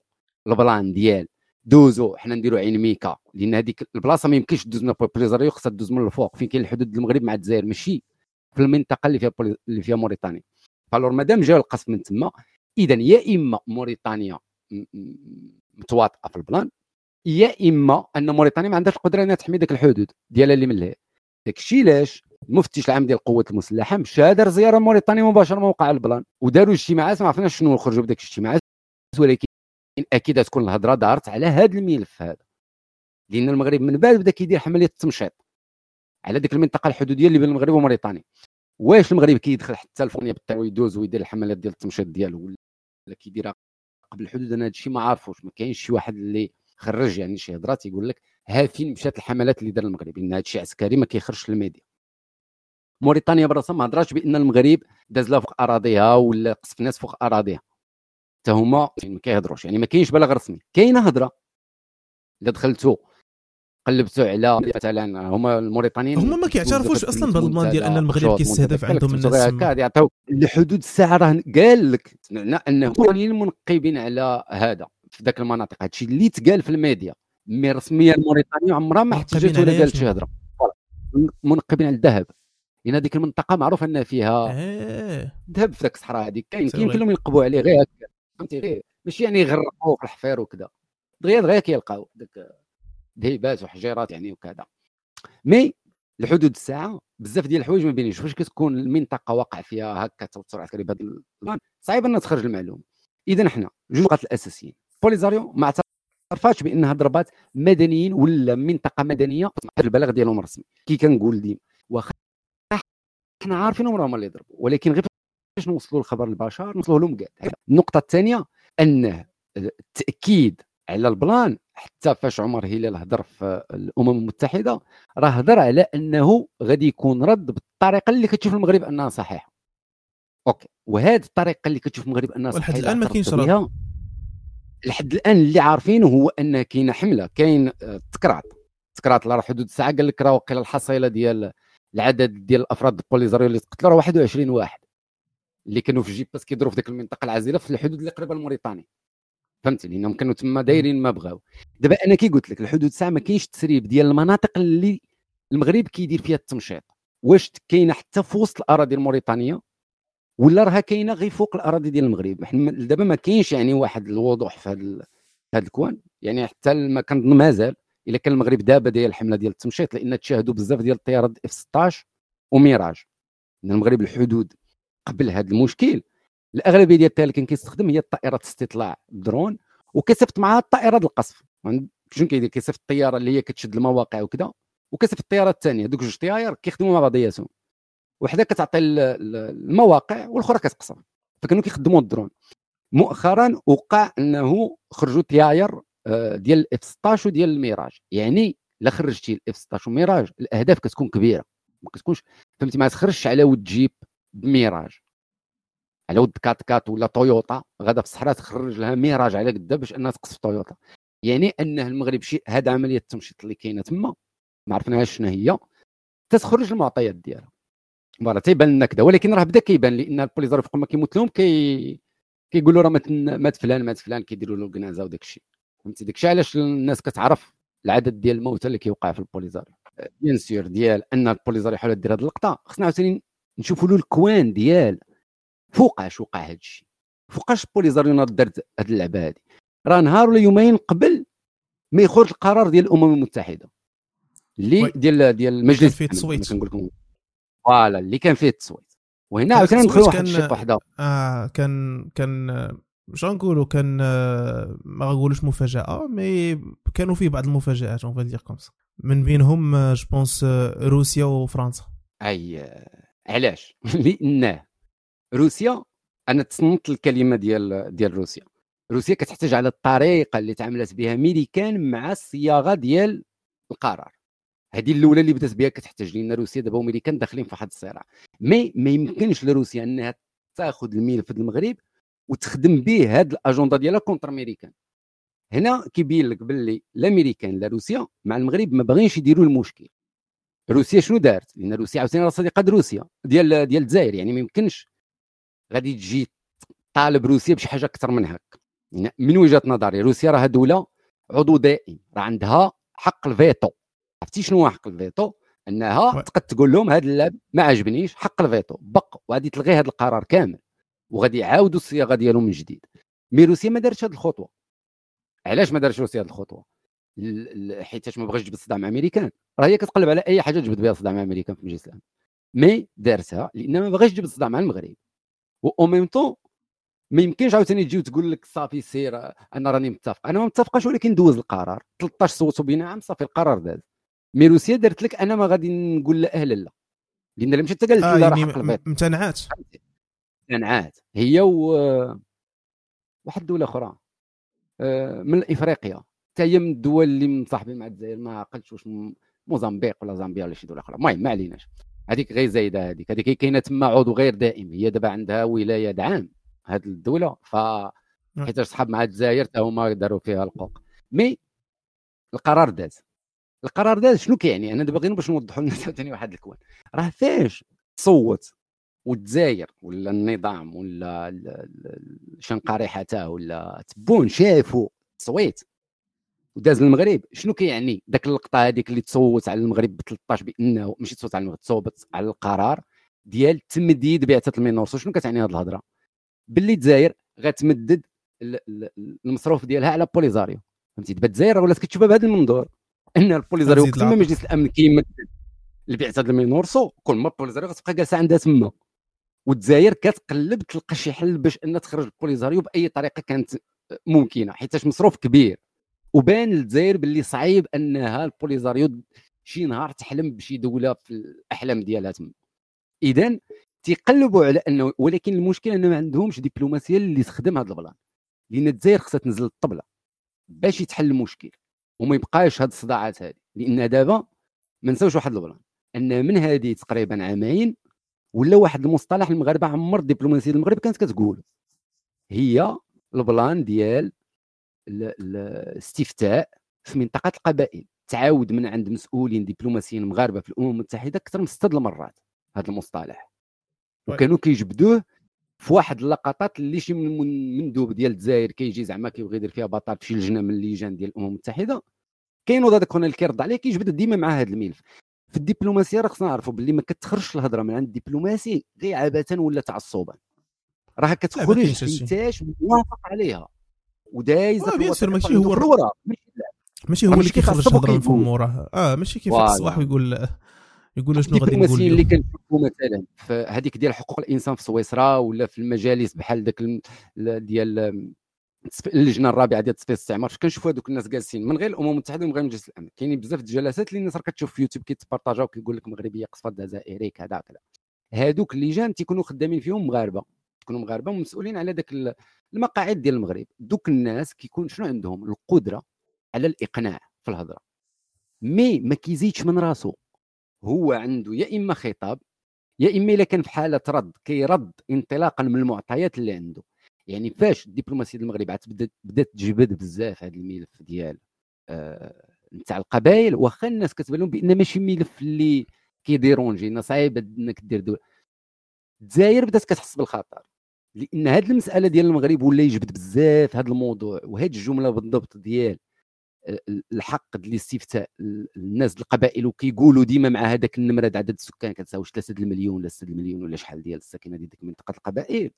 البلان ديال دوزو؟ حنا نديروا عين ميكا. لأن هذيك البلاصة ما يمكنش دوز من البوليزاريو خصها دوز من الفوق. فين كاين الحدود المغرب مع الجزائر؟ ماشي. في المنطقة اللي فيها بولي... اللي فيها موريتانيا. فا alors مادام جا القصف من تما اذا يا إما موريتانيا متواطئة في البلان يا إما أن موريتانيا ما عندهاش القدرة إنها تحمي ديك الحدود ديالها اللي من لهيه داك الشيء علاش المفتش العام ديال القوات المسلحة مشى دار زيارة موريتانيا مباشرة ما وقع البلان وداروا اجتماعات ما عرفناش شنو خرجوا بداك الاجتماعات ولكن أكيد تكون الهضرة دارت على هذا الملف هذا. لأن المغرب من بعد بدأ كيدير عمليه التمشيط على ديك المنطقة الحدودية اللي بين المغرب وموريتانيا. واش المغرب كيدخل حتى الفونيا بالتا ويدوز ويدير الحملات ديال التمشيط ديالو ولا كيديرها قبل الحدود؟ أنا هذا الشيء ما عارفوش. ما كاينش شي واحد اللي خرج يعني شي هضرات يقول لك ها فين مشات الحملات اللي دار المغرب؟ لأن هذا الشيء عسكري ما كيخرجش للميديا موريتانيا براسها ما هضراتش بأن المغرب داز لها فوق أراضيها ولا قصف ناس فوق أراضيها. حتى هما ما كيهضروش. يعني ما كاينش بلاغ رسمي. كاينة هضرة. إلا دخلتوا قلبتوا على مثلا هما الموريتانيين هما ما كيعترفوش أصلا بهذا البلان ديال أن المغرب كيستهدف عندهم الناس. هكا يعطيو لحدود الساعة راه قال لك سمعنا انه الموريتانيين منقبين على هذا. في ذاك المناطق. هادشي اللي تقال في الميديا mais رسميا موريتانيا عمرها ما احتجت ولا قالت؟ شي هضرة. منقبين على الذهب لأن هذيك المنطقة معروف إن فيها ذهب في ذاك الصحراء هذيك كاين كاين. كلهم ينقبوا عليه غير هكا. فهمتي؟ غير ماشي يعني يغرقوا في الحفير وكذا. دغيا دغيا كيلقاو داك ذهيبات وحجيرات يعني وكذا. مي الحدود الساعة بزاف ديال الحوايج ما بينيش فاش كتكون المنطقة واقع فيها هكا توتر عسكري بهذا صعيب ان تخرج المعلومة. اذا حنا جوج نقاط الأساسيين. بوليزاريو ما اعترفاتش بانها ضربات مدنيين ولا منطقة مدنية البلاغ ديالهم الرسمي كي كنقول ديما واخا حنا عارفينهم راهم اللي ضربوا ولكن غير باش نوصلوا الخبر للبشر نوصلوا لهم كاع النقطة الثانية أنه التأكيد على البلان حتى فاش عمر هلال هضر في الأمم المتحدة راه هضر على أنه غادي يكون رد بالطريقة اللي كتشوف المغرب أنها صحيحة. OK. وهذه الطريقة اللي كتشوف المغرب أنها صحيحة الآن ما اعترفت كاينش رد. لحد الآن اللي عارفينه هو أن كاينة حملة كاين آه، تكرعط تكرات راه حدود الساعة قال لك راه وقيلا الحصيلة ديال العدد ديال الأفراد البوليزاريو اللي تقتلوا راه 21 واحد. اللي كانوا في جيب بس كيضروا في ديك المنطقة العازلة في الحدود اللي قريبة لموريتانيا. فهمتي لانهم كانوا تما دايرين ما بغاو. دابا أنا كي قلت لك الحدود الساعة ما كاينش تسريب ديال المناطق اللي المغرب كيدير فيها التمشيط. واش كاينة حتى في وسط الأراضي الموريتانية؟ ولا راها كاينة غير فوق الاراضي ديال المغرب. حنا دابا ما كاينش يعني واحد الوضوح في هذا هذا الكوان. يعني حتى ما كنظن مازال الا كان المغرب دابا داير الحملة ديال التمشيط لأن تشاهدوا بزاف ديال الطيارات اف 16 وميراج. إن المغرب الحدود قبل هذا المشكل الاغلبية ديال اللي كان كيستخدم هي الطائرات استطلاع بدرون وكيصيفط معها الطائرات القصف. شنو كيدير؟ كيصيفط الطيارة اللي هي كتشد المواقع وكذا وكيصيفط الطيارات الثانية دوك جوج طيار كيخدموا مع بعضياتهم. وحده كتعطي المواقع والأخرى كتقصف فكانوا كيخدموا الدرون. مؤخرا وقع أنه خرجوا طياير آه، ديال ال F 16 وديال الميراج. يعني الا خرجتي ال F 16 وميراج الأهداف كتكون كبيرة. ما كتكونش فهمتي؟ ما تخرجش على ود جيب بميراج. على ود كات كات ولا تويوتا غادا في الصحراء تخرج لها ميراج على قدا باش أنها تقصف تويوتا. يعني انه المغرب شي هاد عملية التمشيط اللي كاينة تما ما عرفناهاش شنو هي تتخرج المعطيات ديالها. voilà تيبان لنا كذا ولكن راه بدا كيبان لأن البوليزار فوق ما كيموت لهم كي كيقولوا راه مات فلان مات فلان كيديروا له الكنازه وداك الشيء. فهمتي؟ داك الشيء علاش الناس كتعرف العدد ديال الموتى اللي كيوقع في البوليزار bien sûr ديال إن البوليزار يحاول دير هذه اللقطة خصنا عاوتاني نشوفوا له الكوان ديال فوقاش وقع هذا الشيء. فوقاش البوليزاريون دارت هذه اللعبة هذه راه نهار ولا يومين قبل ما يخرج القرار ديال الأمم المتحدة اللي ديال ديال المجلس التصويت كنقول لكم voilà اللي كان فيه التصويت. وهنا عاوتاني ندخلوا واحد الشيء وحده آه كان كان مش غنقولوا كان ما غنقولوش مفاجأة mais كانوا فيه بعض المفاجآت on va dire comme من بينهم je pense روسيا وفرنسا. أي علاش؟ لأنه روسيا أنا تصنت الكلمة ديال ديال روسيا. روسيا كتحتاج على الطريقة اللي تعاملت بها ميريكان مع الصياغة ديال القرار. هذه الأولى اللي بدات بها كتحتاج لأن روسيا. دابا وامريكان داخلين في واحد الصراع mais ما يمكنش لروسيا إنها تاخذ الملف المغرب وتخدم به هاد الأجندة ديالها contre امريكان هنا كيبين لك باللي الأمريكان لا روسيا مع المغرب ما باغينش يديروا المشكل. روسيا شنو دارت؟ لأن روسيا عاوتاني راه صديقة روسيا ديال ديال الجزائر. يعني ما يمكنش. غادي تجي طالب روسيا بشي حاجة أكثر من يعني من وجهة نظري روسيا راه دولة عضو دائم. راه عندها حق الفيتو. عرفتي شنو هو حق الفيتو؟ انها تقد تقول لهم هذا اللعب ما عجبنيش حق الفيتو بق وغادي تلغي هذا القرار كامل وغادي يعاودوا الصياغة ديالهم من جديد. mais روسيا ما دارتش هذه الخطوة. علاش ما دارتش روسيا هذه الخطوة؟ حيت ما بغاش تجبد صدام مع أمريكان. راه هي كتقلب على أي حاجة تجبد بها صدام مع أمريكان في مجلس الأمن. mais دارتها لأن ما بغاش تجبد صدام مع المغرب. و même temps ما يمكنش عاوتاني تجي وتقول لك صافي سير أنا راني متفق. أنا ما متفقاش ولكن دوز القرار. 13 صوتوا بنعم صافي القرار داز. mais روسيا دارت لك أنا ما غادي نقول لا أهلا لا. لأن لما مشات قالت آه لا يعني راه البيت. امتنعات. امتنعات. هي و واحد الدولة أخرى. آه، من إفريقيا. حتى هي من الدول اللي مصاحبين مع الجزائر ما عقلتش واش موزمبيق ولا زامبيا ولا شي دولة أخرى. المهم ما عليناش. هذيك غير زايدة هذيك. هذيك كاينة تما عضو غير دائم. هي دابا عندها ولاية عام هذه الدولة. ف حيت صحاب مع الجزائر حتى هما داروا فيها القوق. مي القرار داز. القرار داز شنو كيعني؟ أنا دابا غير باش نوضحوا للناس ثاني واحد الكوان. راه فاش تصوت والجزائر ولا النظام ولا شنقاري حتى ولا تبون شافوا التصويت وداز المغرب شنو كيعني ذاك اللقطة هذيك اللي تصوت على المغرب ب 13 بأنه ماشي تصوت على المغرب تصوت على القرار ديال تمديد بعثه المينورسو شنو كتعني هذه الهضرة؟ باللي الجزائر غتمدد المصروف ديالها على بوليزاريو. فهمتي؟ دابا الجزائر ولات كتشوفها بهذا المنظور. إن البوليزاريو وقت ما مجلس الأمن كيمدد البعثة المينورسو كل ما البوليزاريو غتبقى جالسة عندها تما. والجزائر كتقلب تلقى شي حل باش إن تخرج البوليزاريو بأي طريقة كانت ممكنة حيت مصروف كبير. وبان للجزائر باللي صعيب أنها البوليزاريو شي نهار تحلم بشي دولة في الأحلام ديالها تما. اذا تيقلبوا على أنه ولكن المشكل إنه ما عندهمش دبلوماسية اللي تخدم هذا ال plan. لأن الجزائر خصها تنزل الطبلة باش يتحل المشكل. وما يبقاش هاد الصداعات هذه لأن دابا ما نساوش واحد ال plan أن من هذه تقريبا عامين ولا واحد المصطلح المغاربة عمر الدبلوماسيه المغرب كانت كتقول. هي ال plan ديال الاستفتاء في منطقة القبائل. تعاود من عند مسؤولين دبلوماسيين مغاربه في الأمم المتحدة أكثر من ست المرات هذا المصطلح. وكانوا كيجبدوه في واحد اللقطات اللي شي من مندوب ديال الجزائر كيجي زعما كيبغي يدير فيها بطل في شي لجنة من اللجان ديال الأمم المتحدة. كاين هذاك اللي كيرد عليه كيجبد ديما مع هذا الملف. في الدبلوماسية راه خصنا نعرفوا باللي ما كتخرجش الهضرة من عند الدبلوماسي غير عبثا ولا تعصبا. راه كتخرج حيتاش موافق عليها. ودايزه bien sûr ماشي هو الرورة ماشي هو اللي كيخرج الهضرة من فم وراه آه ماشي كيفيق الصباح ويقول يقول شنو غادي نقول اللي كنشوفوا مثلا في هذيك ديال حقوق الإنسان في سويسرا ولا في المجالس بحال داك ديال اللجنة الرابعة ديال تصفية الاستعمار كنشوفوا هذوك الناس جالسين من غير الأمم المتحدة ومن غير مجلس الأمن. كاينين بزاف الجلسات اللي الناس راه كتشوف في يوتيوب كيتبارطاجاو كيقول لك مغربية قصفه جزائري كذا كذا. هذوك اللجان تيكونوا خدامين فيهم مغاربة تكونوا مغاربة ومسؤولين على ذاك المقاعد ديال المغرب. دوك الناس كيكون شنو عندهم؟ القدرة على الإقناع في الهضرة. مي ما كيزيدش من راسو. هو عنده يا إما خطاب يا إما إلا كان في حالة رد كيرد انطلاقا من المعطيات اللي عنده. يعني فاش الدبلوماسية المغرب بدات بدات تجبد بزاف هذا الملف ديال آه نتاع القبائل واخا الناس كتبان لهم بأن ماشي ملف اللي كيديرونجي صعيب إنك دير دوله الجزائر بدات كتحس بالخطر لأن هذه المسألة ديال المغرب ولا يجبد بزاف هذا الموضوع وهذه الجملة بالضبط ديال الحق ديال الاستفتاء الناس القبائل وكيقولوا ديما مع هذاك النمرة عدد السكان كتساويش 3 المليون ولا 6 المليون ولا شحال ديال الساكنه ديال ديك منطقة القبائل.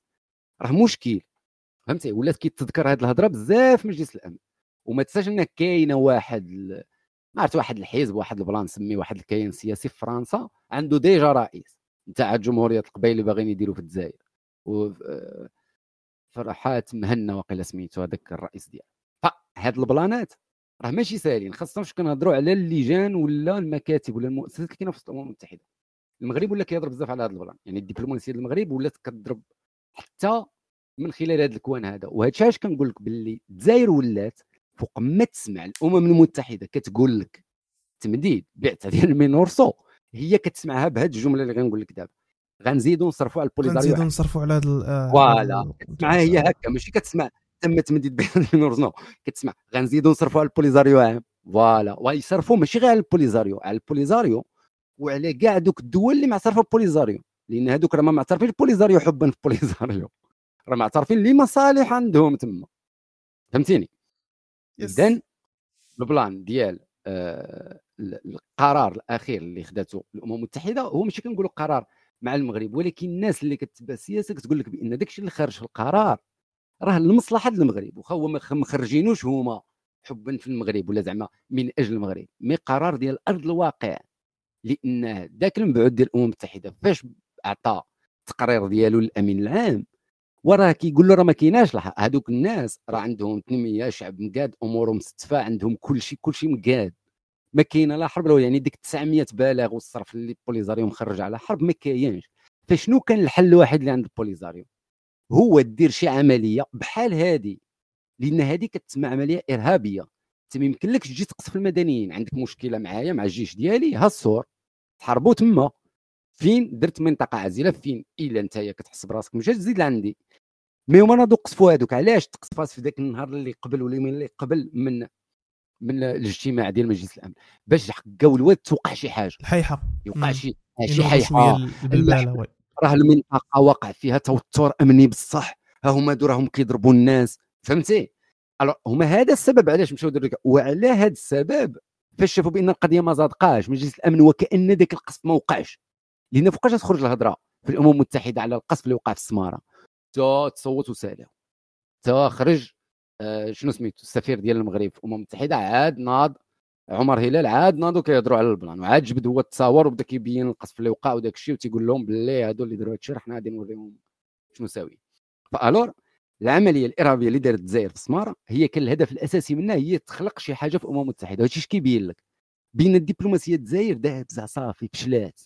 راه مشكل. فهمتي؟ ولات كيتذكر هذه الهضرة بزاف في مجلس الأمن. وما تنساش ان كاينة واحد ما عرفت واحد الحزب واحد ال plan نسميه واحد الكيان سياسي في فرنسا عنده déjà رئيس نتاع جمهورية القبائل اللي باغيين يديروا في الجزائر. و فرحات مهني وقيل سميتو هذاك الرئيس ديالها فهاد البلانات راه ماشي ساهلين. خاصة فاش كنهضروا على اللجان ولا المكاتب ولا المؤسسات اللي كاينة في الأمم المتحدة. المغرب ولا كيهضر بزاف على هذا ال plan. يعني الدبلوماسية المغرب ولات كتضرب حتى من خلال هذا ال coin هذا. وهذا الشيء علاش كنقول لك باللي الجزائر ولات فوق ما تسمع الأمم المتحدة كتقول لك تمديد بعثه ديال المينورسو هي كتسمعها بهذه الجملة اللي غنقول لك دابا. غنزيدوا نصرفوا على البوليزاريو غنزيدوا نصرفوا على هذا آه voilà. كتسمعها هي هكا ماشي كتسمع تم تمديد بين المينورسو كتسمع غنزيدوا نصرفوا على البوليزاريو عام. voilà. ويصرفوا ماشي غير على البوليزاريو على البوليزاريو وعلى كاع دوك الدول اللي معترفه بالبوليزاريو لأن هذوك راه ما معترفين البوليزاريو حبا في البوليزاريو. راه معترفين لي مصالح عندهم تما. فهمتيني؟ اذا البلان ديال آه القرار الأخير اللي خداته الأمم المتحدة هو ماشي كنقولوا قرار مع المغرب ولكن الناس اللي كتبع السياسة كتقول لك بأن داكشي اللي خرج في القرار راه لمصلحة المغرب واخا هو ما مخرجينوش هما حبا في المغرب ولا زعما من أجل المغرب مي قرار ديال أرض الواقع. لأن ذاك المبعوث ديال الأمم المتحدة فاش اعطى التقرير ديالو للأمين العام وراه كيقول له راه ما كايناش هذوك الناس راه عندهم تنميه شعب مقاد أمورهم مستفى عندهم كل شيء كل شيء مقاد. ما كاينة لا حرب يعني ديك 900 بالغ والصرف اللي بوليزاريو مخرج على حرب ما كاينش. فشنو كان الحل الوحيد اللي عند بوليزاريو هو دير شي عملية بحال هذه لأن هذه كتسمى عملية إرهابية. انت ما يمكنلكش تجي تقصف المدنيين. عندك مشكلة معايا مع الجيش ديالي ها الصور تحاربوا تما. فين درت منطقة عازلة فين؟ إلا انت كتحس براسك مش تزيد لعندي. mais هما ناضوا قصفوا هذوك علاش تقصفات في ذاك النهار اللي قبل ولا اللي قبل من من الاجتماع ديال مجلس الأمن؟ باش حكاو الواد توقع شي حاجة. الحيحة. يوقع شي شي حيحة. راه المنطقة واقع فيها توتر أمني بصح. ها هما دو راهم كيضربوا الناس فهمتي؟ alors هما هذا السبب علاش مشاو داروا وعلى هذا السبب فاش شافوا بأن القضية ما صادقاش مجلس الأمن وكأن ذاك القصف ما وقعش. لأن فوقاش تخرج الهضرة في الأمم المتحدة على القصف اللي وقع في السمارة. تا تصوت وسالوا تا خرج آه شنو سميتو؟ السفير ديال المغرب في الامم المتحده عاد ناض عمر هلال عاد ناضوا كيهضروا على ال plan. وعاد جبد هو التصاور وبدا كيبين القصف اللي وقع وداك الشيء وتيقول لهم باللي هادو اللي داروا هادشي راه حنا غادي نوريهم شنو ساوي فالور العملية الإرهابية اللي دارت الجزائر في السمارة هي كان الهدف الأساسي منها هي تخلق شي حاجة في الامم المتحده هادشي اش كيبين لك. بين الدبلوماسية الجزائر دابزه صافي فشلات.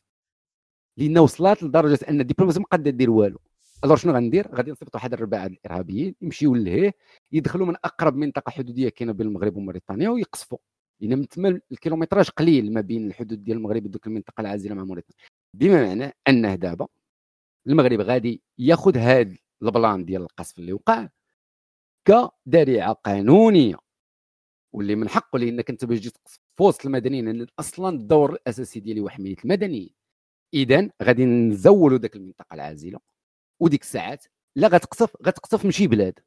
لأن وصلت لدرجة أن الدبلوماسيه ما قادره دير والو. ألور شنو غندير؟ غادي نصيفط واحد الرباعة الإرهابيين يمشيو لهيه يدخلوا من أقرب منطقة حدودية كاينة بين المغرب وموريتانيا ويقصفوا لأن من تما الكيلومتراج قليل ما بين الحدود ديال المغرب وديك المنطقة العازلة مع موريتانيا. بما معنى أنه دابا المغرب غادي ياخذ هذا البلان ديال القصف اللي وقع كذريعه قانونية. واللي من حقه لأنك أنت باش تجي تقصف في وسط المدنيين لأن أصلا الدور الأساسي ديالي هو حماية المدنيين. اذا غادي نزولوا ذاك المنطقة العازلة وديك الساعات لا غتقصف غتقصف من شي بلاد.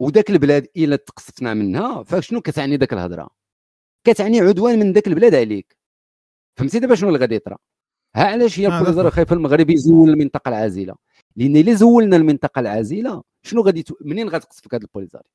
وذاك البلاد إلا تقصفنا منها فشنو كتعني ذاك الهضرة؟ كتعني عدوان من ذاك البلاد عليك. فهمتي دابا شنو اللي غادي يطرا؟ ها علاش هي آه، البوليزاريو. خايفه المغرب يزول المنطقة العازلة؟ لأن إلا زولنا المنطقة العازلة شنو غادي. منين غتقصفك هذا البوليزاريو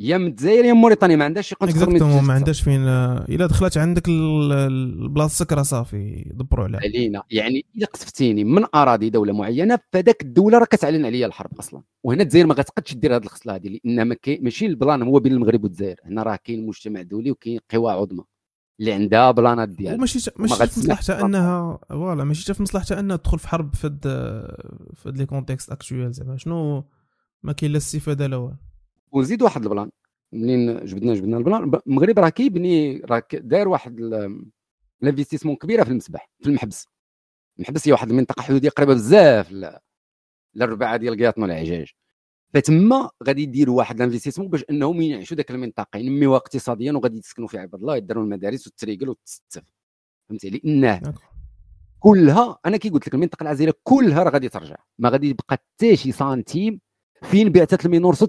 يا من الجزائر يا من موريتانيا ما عندهاش شي قنت exactement ما عندهاش فين إلا دخلت عندك ال- ال- البلاصة سكره صافي دبروا عليها. علينا. يعني إلا قصفتيني من أراضي دولة معينة فذاك الدولة راه كتعلن عليا الحرب أصلا. وهنا الجزائر ما غتقدش دير هذه الخصله هذه لأن ماشي ال plan هو بين المغرب والجزائر. هنا راه كاين مجتمع دولي وكاين قوى عظمى. اللي عندها بلانات ديالها. وماشي ماشي في مصلحتها. انها voilà ماشي في مصلحتها إنها تدخل في حرب في هاد في le contexte actuel زعما. شنو؟ ما كاين لا استفادة لا والو. ونزيد واحد ال plan. منين جبدنا جبدنا ال plan؟ المغرب راه كيبني راه داير واحد ال- ال investissement كبيره في المسبح في المحبس. المحبس هي واحد المنطقة حدودية قريبة بزاف ل- للرباعه ديال قياطنا والعجاج فتما غادي يديروا واحد ال investissement باش إنهم ينعشوا ذاك المنطقة ينميوها اقتصاديا وغادي يسكنوا فيها عباد الله يديروا المدارس والتريقل والتستف. فهمتي لأنه d'accord. كلها أنا كي قلت لك المنطقة العازله كلها راه غادي ترجع. ما غادي يبقى حتى شي سنتيم فين بعثه المينورسو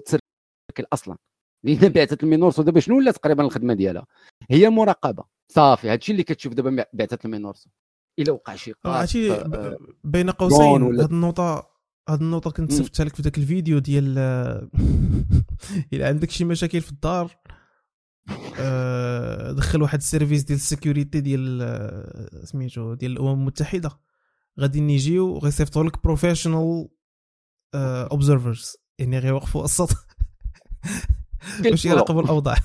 تسركل أصلا. لأن بعثة المينورسو دابا شنو ولا تقريبا الخدمة ديالها. هي المراقبه صافي هادشي اللي كتشوف دابا بعثة المينورسو إلا وقع شي آه، عرفتي آه، بين قوسين ولا- هاد النقطة هاد النقطة كنت مم. صفتها لك في ذاك الفيديو ديال إلا عندك شي مشاكل في الدار آه، دخل واحد ال service ديال ال sécurité ديال آه، سميتو ديال الأمم المتحدة. غادي يجيو غيصيفطوا لك professional observers يعني غيوقفوا الصوت باش يراقبوا الأوضاع؟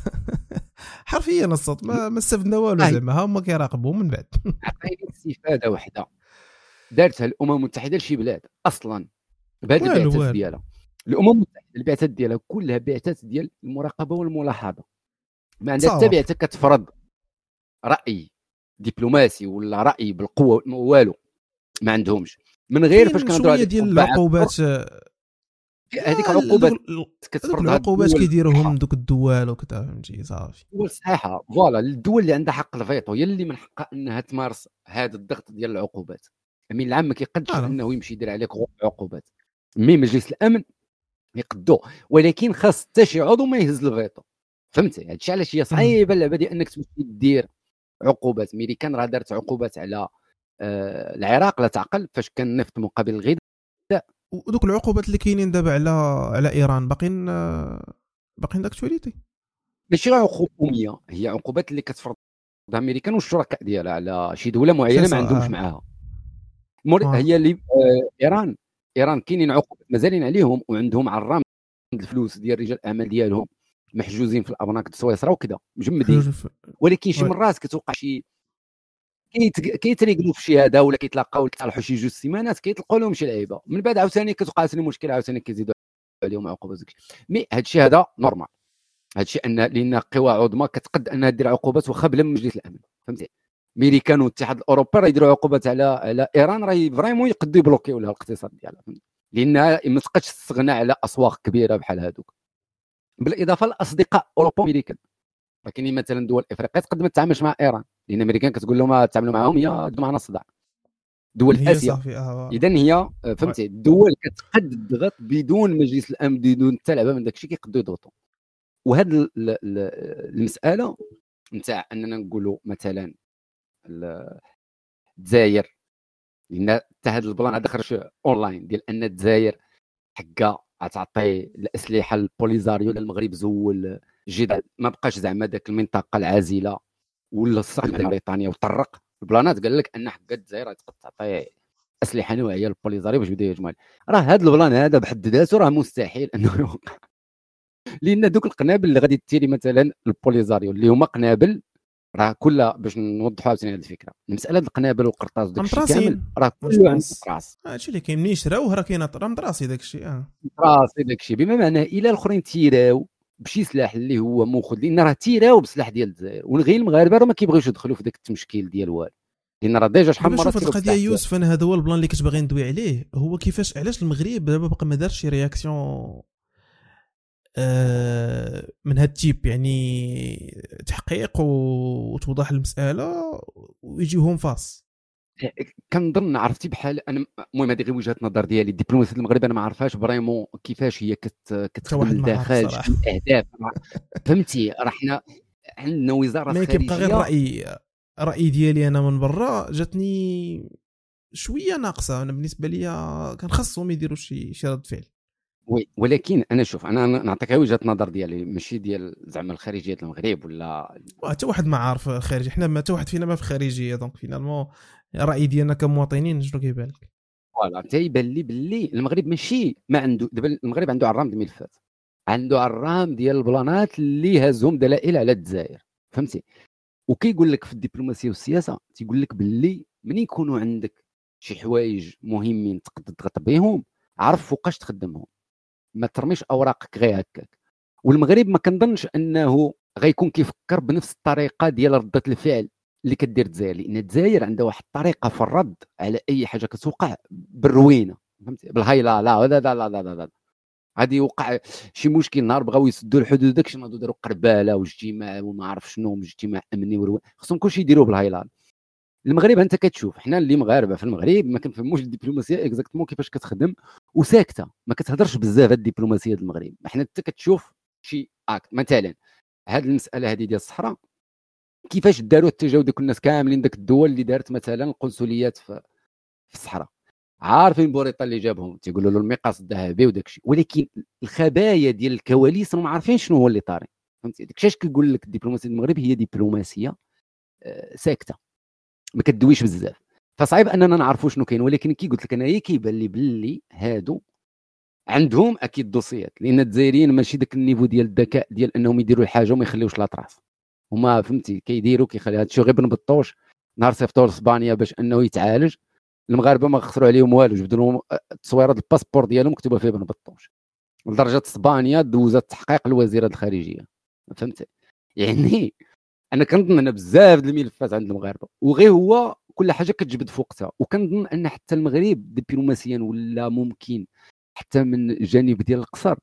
حرفيا الصوت ما ما استفدنا والو آه. زعما ها هما كيراقبوا من بعد. عطيني استفادة وحده دارتها الأمم المتحدة لشي بلاد أصلا. بهذه البعثات. ديالها. الأمم المتحدة البعثات ديالها كلها بعثات ديال المراقبة والملاحظة. ما عندها حتى. بعثه كتفرض رأي دبلوماسي ولا رأي بالقوة والو. ما عندهمش. من غير فاش كنهضروا على ديال العقوبات هذيك آه، العقوبات كتفرضها العقوبات كيديروهم دوك الدول وكذا فهمتي؟ صافي. الدول صحيحة. voilà الدول اللي عندها حق الفيتو هي اللي من حقها إنها تمارس هذا الضغط ديال العقوبات. الامين العام ما كيقدش آه. إنه يمشي يدير عليك عقوبات mais مجلس الأمن يقدو ولكن خاص حتى شي عضو ما يهز الفيتو فهمتي؟ هادشي علاش هي صعيبة اللعبه ديال أنك تمشي دير عقوبات. ميريكان راه دارت عقوبات على آه العراق لا تعقل فاش كان النفط مقابل الغذاء ودوك العقوبات اللي كاينين دابا على على إيران باقيين باقيين d'actualité ماشي غير حكوميه هي عقوبات اللي كتفرضها امريكان والشركاء ديالها على شي دولة معينة ما عندهمش آه. معاها مور... آه. هي اللي آه إيران إيران كاينين عقوبات مازالين عليهم وعندهم عرام الفلوس ديال رجال الأعمال ديالهم محجوزين في الأبناك د سويسرا وكذا مجمدين ولكن شي. مرات كتوقع شي كيت- كيتريقلوا في شي هذا ولا كيتلاقاو ولا كيتصالحوا شي جوج سيمانات كيطلقوا لهم شي لعيبة. من بعد عاوتاني كتوقع عاوتاني مشكله عاوتاني كيزيدوا عليهم عقوبات داكشي mais هادشي هذا normal. هادشي ان لأن قوى عظمى كتقد أنها دير عقوبات واخا بلا مجلس الأمن. فهمتي؟ امريكان والاتحاد الأوروبي راه يديروا عقوبات على على إيران راه vraiment يقدروا يbloquيو لها الاقتصاد ديالها؟ لأنها ما تبقاش تستغنى على أسواق كبيرة بحال هذوك بالإضافة لأصدقاء أوروبا وامريكان راه كاينين مثلا دول افريقيا تقدر ما تتعاملش مع إيران. لأن الأمريكان كتقول لهم تعاملوا معاهم يا دوا معنا الصداع دول هي آسيا. صافي آه. اذا هي آه، فهمتي؟ الدول كتقد الضغط بدون مجلس الأمن بدون حتى لعبه من داك الشيء كيقدروا يضغطوا. وهاد ال- ال- ال- المسألة نتاع أننا نقولوا مثلا ال- الجزائر لأن حتى هذا ال plan هذا خرج en ligne ديال أن الجزائر حقا غتعطي الأسلحة للبوليزاريو للمغرب زول جد ما بقاش زعما ذاك المنطقة العازلة. ولا الصح ديال بريطانيا وطرق ال plans ات. قال لك أن حقا الجزائر غتقد تعطي أسلحة نوعية للبوليزاريو باش بداو يهجموا عليه. راه هذا ال plan هذا بحد ذاته راه مستحيل أنه يوقع. لأن دوك القنابل اللي غادي tirer مثلا البوليزاريو اللي هما قنابل راه كلها باش نوضحوا عاوتاني هذه الفكرة. المساله القنابل والقرطاس وداك الشيء. كامل راه كله عند تبانس؟ راس هادشي اللي كاين منين يشراوه راه كاين راه مدراسي داك الشيء آه. راسي داك الشيء. بما معناه إلى الأخرين تيراو بشي سلاح اللي هو مخذ لأن راه تيراو بسلاح ديال الجزائر. وغير المغاربة راه ما كيبغيوش يدخلوا في ذاك التمشكيل ديال والو. لأن راه ديجا شحال دابا مرة شوف القضية يوسف أنا هذا هو البلان اللي كنت باغي ندوي عليه. هو كيفاش علاش المغرب دابا باقي ما دارش شي رياكسيون آه، من هاد ال type؟ يعني تحقيق وتوضح المسألة ويجيوهم فاس كنظن عرفتي بحال أنا المهم هذه غير وجهة نظر ديالي. الدبلوماسية المغرب أنا ما عرفهاش vraiment كيفاش هي كت كتخدم داخل الأهداف. فهمتي راه حنا عندنا وزارة ما كيبقى غير راي الرأي ديالي أنا من برا جاتني شوية ناقصة. أنا بالنسبة لي كان خاصهم يديروا شي شي رد فعل. oui ولكن أنا شوف أنا نعطيك وجهة نظر ديالي ماشي ديال زعما الخارجية المغرب ولا حتى واحد ما عارف الخارجيه حنا ما حتى واحد فينا ما في خارجية donc finalement الراي ديالنا كمواطنين شنو كيبان لك؟ voilà تيبان لي باللي المغرب ماشي ما عنده دابا المغرب عنده عرام د الملفات عنده عرام ديال ال plan ات اللي هازهم دلائل على الجزائر فهمتي؟ وكيقول لك في الدبلوماسية والسياسة تيقول لك باللي من يكونوا عندك شي حوايج مهمين تقدر تضغط بهم عرف فوقاش تخدمهم. ما ترميش أوراقك غير هكاك. والمغرب ما كنظنش أنه غيكون كيفكر بنفس الطريقة ديال ردة الفعل. اللي كدير الجزائر لأن الجزائر عندها واحد الطريقة في الرد على أي حاجة كتوقع بالروينة فهمتي؟ بالهايلا لا لا لا لا لا لا, لا. غادي يوقع شي مشكل نهار بغاو يسدوا الحدود داكشي ناضوا داروا قربالة واجتماع وما عرف شنو اجتماع أمني خصهم كلشي يديروه بالهايلان المغرب أنت كتشوف حنا اللي مغاربة في المغرب ما كنفهموش الدبلوماسية exactement كيفاش كتخدم وساكتة ما كتهضرش بزاف الدبلوماسية ديال المغرب. حنا انت كتشوف شي acte مثلا هاد المسألة هذه ديال الصحراء كيفاش داروا التجاوز ديك الناس كاملين داك الدول اللي دارت مثلا القنصليات في, في الصحراء؟ عارفين بوريطة اللي جابهم تيقولوا له المقاس الذهبي وداك الشيء ولكن الخبايا ديال الكواليس ما عارفين شنو هو اللي طاري. فهمتي؟ داك الشيء كيقول لك الدبلوماسية المغرب هي دبلوماسية آه، ساكتة ما كدويش بزاف. فصعيب أننا نعرفوا شنو كاين ولكن كي قلت لك أنا كيبان لي باللي هادو عندهم أكيد dossier ات لأن الجزائريين ماشي داك ال niveau ديال الذكاء ديال أنهم يديروا الحاجة وما يخليوش la trace. هما فهمتي كيديروا كيخلي هادشي غير بن بطوش نهار صيفطوا لإسبانيا باش إنه يتعالج. المغاربة ما خسروا عليهم والو جبدوا لهم التصويره الباسبور ديالهم مكتوبة فيه بن بطوش لدرجة إسبانيا دوزت تحقيق الوزيره الخارجية. فهمت يعني أنا كنظن ان بزاف د الملفات عند المغاربة. وغير هو كل حاجة كتجبد في وقتها. وكنظن أن حتى المغرب دبلوماسيا ولا ممكن حتى من الجانب ديال القصر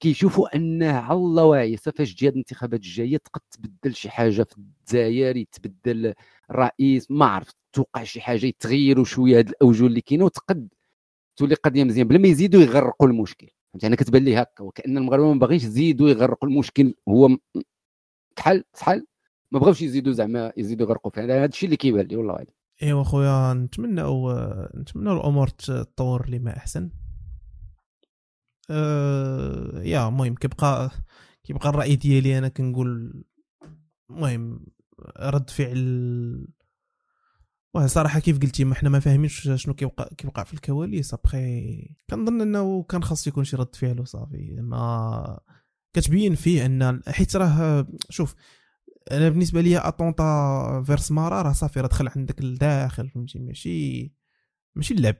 كيشوفوا انه على الله واعي فاش هاد الانتخابات الجاية تقد تبدل شي حاجة في الجزائر يتبدل الرئيس ما عرفت توقع شي حاجة يتغيروا شوية هاد الأوجه اللي كاينة وتقد تولي قضية مزيان بلا ما يزيدوا يغرقوا المشكل. فهمت أنا كتبان لي هكا وكأن المغاربه ما باغيش يزيدوا يغرقوا المشكل هو كحل شحال ما بغاوش يزيدوا زعما يزيدوا يغرقوا فيه هذا الشيء اللي كيبان لي والله ايوا خويا نتمنى نتمنى الأمور تطور لما أحسن. أه يا المهم كيبقى كيبقى الرأي ديالي أنا كنقول المهم رد فعل. واه صراحة كيف قلتي ما حنا ما فاهمينش شنو كيوقع كيوقع في الكواليس. ابخي كنظن إنه كان خاص يكون شي رد فعل وصافي. ما كتبين فيه أن حيت راه شوف أنا بالنسبة لي attentat vers مارا راه صافي راه دخل عندك لداخل فهمتي؟ ماشي ماشي اللعب.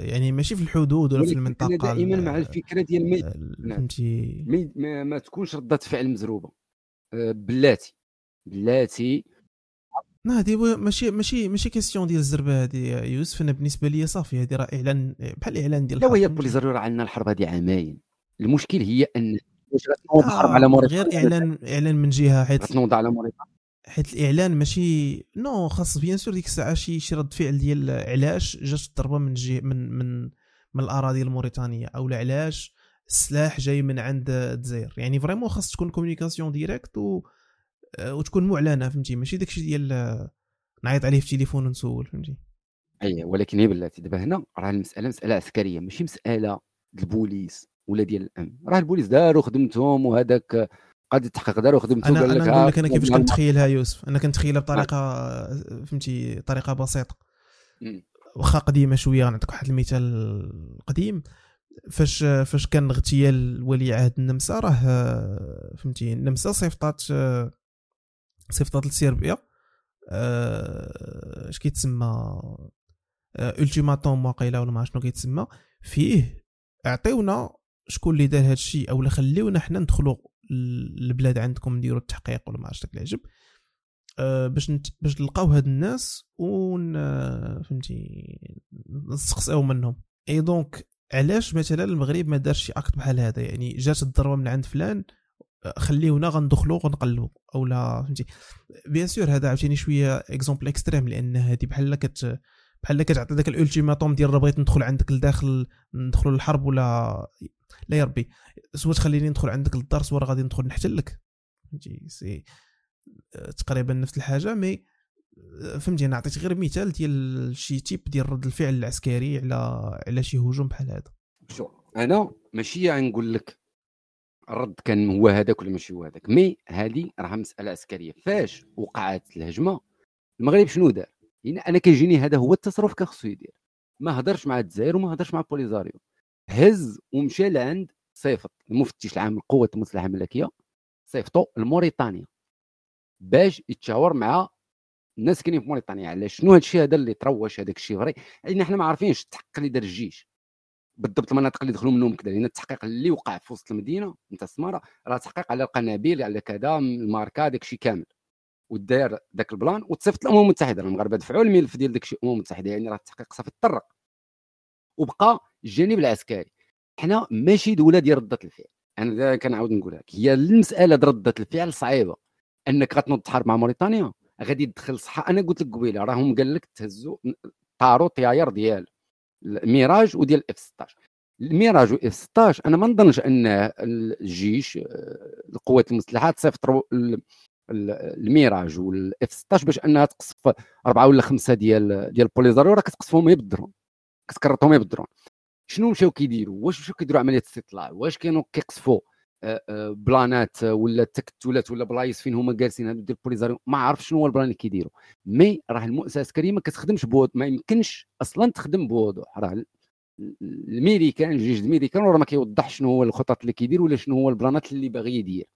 يعني ماشي في الحدود ولا في المنطقة دائما مع الفكرة ديال ما نعم. فهمتي؟ ما, ما تكونش ردة فعل مزروبة. آه بلاتي. بلاتي. لا هذه ماشي ماشي ماشي question ديال الزربة هذه يوسف. أنا بالنسبة لي صافي هذه راه اعلان بحال الاعلان ديال لا وهي بوليزاريو راه عندنا الحرب هذه عامين. المشكل هي أن واش غتنوض الحرب آه على موريتانيا. غير اعلان إعلان من جهة حيت غتنوض على موريتانيا. حيت الإعلان ماشي non خاص bien sûr ديك الساعة شي شي رد فعل ديال علاش جات الضربة من جهة من من من الأراضي الموريتانية أو علاش السلاح جاي من عند الجزائر. يعني vraiment خاص تكون communication directe و وتكون معلنة فهمتي؟ ماشي داكشي ديال نعيط عليه في التليفون ونسول فهمتي؟ اي ولكن هي بلاتي. دابا هنا راه المسألة مسألة عسكرية ماشي مسألة البوليس ولا ديال الأمن. راه البوليس داروا خدمتهم وهذاك قاد التحقيق داروا خدمتهم أنا أنا نقول لك أنا كيفاش كنتخيلها يوسف. أنا كنتخيلها بطريقة فهمتي طريقة بسيطة. واخا قديمة شوية نعطيك واحد المثال قديم. فاش فاش كان اغتيال ولي عهد النمسا راه فهمتي النمسا صيفطات صيفطات لسيربيا اش كيتسمى؟ ultimatum واقيلا ولا ما شنو كيتسمى. فيه اعطيونا شكون اللي دار هذا الشيء اولا خليونا حنا ندخلوا البلاد عندكم نديروا التحقيق ولا ما عرفتش العجب أه باش نت... باش نلقاو هاد الناس ون فهمتي نستقصيو منهم. et donc علاش مثلا المغرب ما دارش شي acte بحال هذا؟ يعني جات الضربه من عند فلان خليونا غندخلوا غنقلبوا أو لا فهمتي. bien sûr هذا عاوتاني شوية exemple extrême لأن هذه بحال كت بحال كتعطي داك ال ultimatum ديال راه بغيت ندخل عندك لداخل ندخلوا للحرب ولا لا يا ربي. soit تخليني ندخل عندك للدار soit غادي ندخل نحتلك فهمتي؟ c'est تقريبا نفس الحاجة mais فهمتي؟ أنا عطيت غير مثال ديال شي type ديال رد الفعل العسكري على على شي هجوم بحال هذا. شو أنا ماشي غنقول لك الرد كان هو هذاك ولا ماشي هو هذاك mais هذه راه مسألة عسكرية. فاش وقعت الهجمة المغرب شنو دار؟ يعني أنا كيجيني هذا هو التصرف كان خصو يدير. ما هضرش مع الجزائر وما هضرش مع بوليزاريو هز ومشى لعند صيفط المفتش العام للقوات المسلحه الملكية صيفطو لموريتانيا. باش يتشاور مع الناس كاينين في موريتانيا. علاش؟ شنو هذا الشيء هذا اللي تروش هذاك الشيء vrai؟ لأن حنا ما عارفينش التحقيق اللي دار الجيش. بالضبط المناطق اللي دخلوا منهم كذا لأن التحقيق اللي وقع في وسط المدينة نتاع السمارة راه تحقيق على القنابل على كذا الماركة داك الشيء كامل. وداير ذاك البلان وتصيفط الامم المتحده المغاربه دفعوا الملف ديال داك الشيء الامم المتحده يعني راه التحقيق صافي تطرق. وبقى الجانب العسكري. حنا ماشي دولة ديال ردة الفعل. أنا كنعاود نقول لك هي المسألة ديال ردة الفعل صعيبة. أنك غتنوض تحارب مع موريتانيا غادي تدخل صحه أنا قلت لك قبيلة راهم قال لك تهزوا طاروا طياير ديال الميراج وديال ال F 16 الميراج و F 16 أنا ما نظنش أن الجيش آه، القوات المسلحة تصيفطوا الميراج وال F 16 باش أنها تقصف أربعة ولا خمسة ديال ديال البوليزاريو راه كتقصفهم غير بالدرون كتكرطهم غير بالدرون شنو مشاو كيديروا؟ واش مشاو كيديروا عملية استطلاع؟ واش كانوا كيقصفوا؟ آه، آه، plan ات ولا تكتلات ولا بلايص فين هما جالسين هادو ديال البوليزاريو ما عرف شنو هو ال plan اللي كيديروا. mais راه المؤسسة العسكريه ما كتخدمش بوضوح ما يمكنش أصلا تخدم بوضوح راه الميريكان الجيش الميريكان راه ما كيوضحش شنو هو الخطط اللي كيدير ولا شنو هو ال plan ات اللي باغي يدير.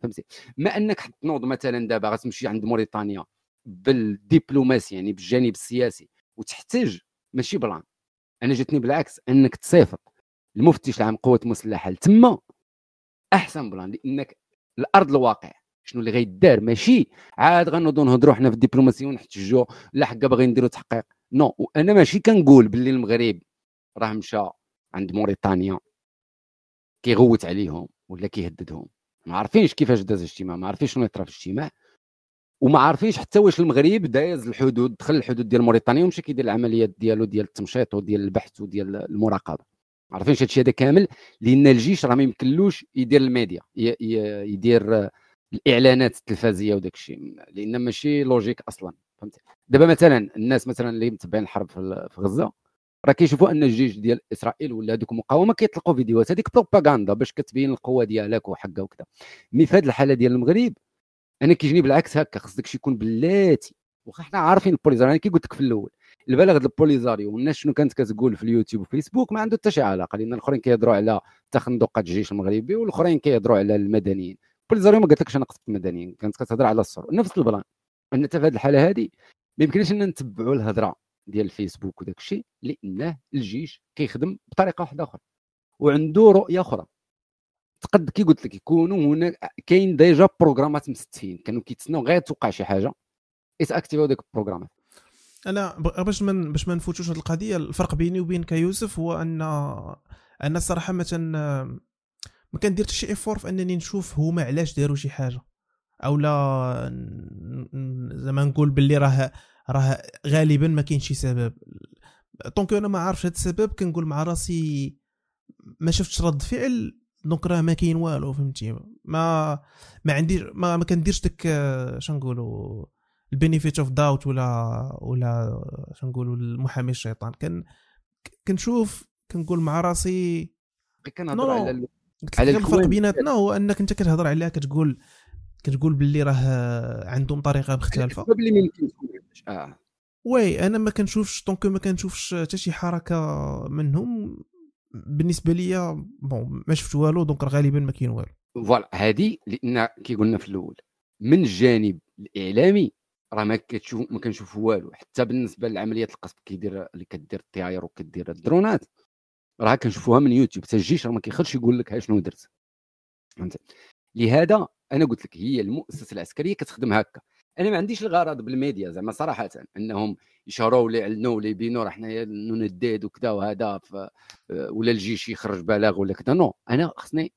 فهمتي؟ mais أنك تنوض مثلا دابا غتمشي عند موريتانيا بالدبلوماسي يعني بالجانب السياسي وتحتاج ماشي plan. أنا جاتني بالعكس أنك تصيفط المفتش العام قوات مسلحة لتما أحسن plan لأنك الأرض الواقع. شنو اللي غيدار؟ ماشي عاد غنوضوا نهضروا حنا في الدبلوماسيه ونحتجوا لا حقا باغيين نديروا تحقيق. non وأنا ماشي كنقول باللي المغرب راه مشى عند موريتانيا كيغوت عليهم ولا كيهددهم. ما عارفينش كيفاش داز الاجتماع ما عارفينش شنو يطرا في الاجتماع وما عارفينش حتى واش المغرب داز الحدود دخل الحدود ديال موريتانيا ومشى كيدير العمليات ديالو ديال التمشيط وديال البحث وديال المراقبة. ما عارفينش هادشي هذا كامل لأن الجيش راه ما يمكنلوش يدير الميديا يدير الإعلانات التلفزيونيه وداك الشيء لأن ماشي logique أصلا فهمتي؟ دابا مثلا الناس مثلا اللي متبعين الحرب في غزة راه كيشوفوا أن الجيش ديال إسرائيل ولا هذوك المقاومة كيطلقوا فيديوهات. هذيك بروباغندا باش كتبين القوة ديالك وحقها وكذا. mais في هذه الحالة ديال المغرب أنا كيجيني بالعكس هكا خص داكشي يكون بلاتي. واخا حنا عارفين البوليزاريو أنا كي قلت لك في الأول. البلاغ ديال البوليزاريو والناس شنو كانت كتقول في اليوتيوب وفيسبوك ما عنده حتى شي علاقة لأن الأخرين كيهضروا على تخندقات الجيش المغربي والأخرين كيهضروا على المدنيين. البوليزاريو ما قالت لكش أنا قصدت المدنيين كانت كتهضر على الصور. نفس ال plan. أن في هذه الحالة هذه ما يمكنش أن نتبعوا الهضرة. ديال الفيسبوك وداك الشيء لأنه الجيش كيخدم بطريقة واحدة أخرى وعنده رؤية أخرى. تقد كي قلت لك يكونوا هنا كاين déjà programme ات مستفين كانوا كيتسناو غير توقع شي حاجة. activ يو ديك ال programme ات أنا باش ما باش ما نفوتوش هذه القضية الفرق بيني وبين كيوسف هو أن أنا الصراحة مثلا ما كنديرش شي effort في أنني نشوف هما علاش داروا شي حاجة. أو لا زعما نقول باللي راه راه غالبا ما كاينش شي سبب. donc أنا ما عارفش هذا السبب كنقول مع راسي ما شفتش رد فعل donc راه ما كاين والو فهمتي؟ ما ما عنديش ما, ما كنديرش داك اش نقولوا ال benefit of doubt ولا ولا اش نقولوا المحامي الشيطان. كان كنشوف كنقول مع راسي كنهضر على على الفرق بيناتنا هو أنك أنت كتهضر عليها كتقول كتقول باللي راه عندهم طريقة مختلفة. اللي ما يمكنش آه. oui أنا ما كنشوفش donc ما كنشوفش حتى شي حركة منهم. بالنسبة ليا bon ما شفت والو donc غالبا ما كاين والو. voilà هذه لأن كي قلنا في الأول من الجانب الإعلامي راه ما كتشوف ما كنشوف والو. حتى بالنسبة لعمليات القصف كيدير اللي كدير الطياير وكدير الدرونات راه كنشوفوها من يوتيوب. حتى الجيش راه ما كيخرجش يقول لك ها شنو درت. فهمت؟ لهذا أنا قلت لك هي المؤسسة العسكرية كتخدم هكا. أنا ما عنديش الغرض بالميديا زعما صراحة إنهم يشهروا ولا يعلنوا ولا يبينوا راه حنايا نداد وكذا وهذا ولا الجيش يخرج بلاغ ولا كذا نو أنا خصني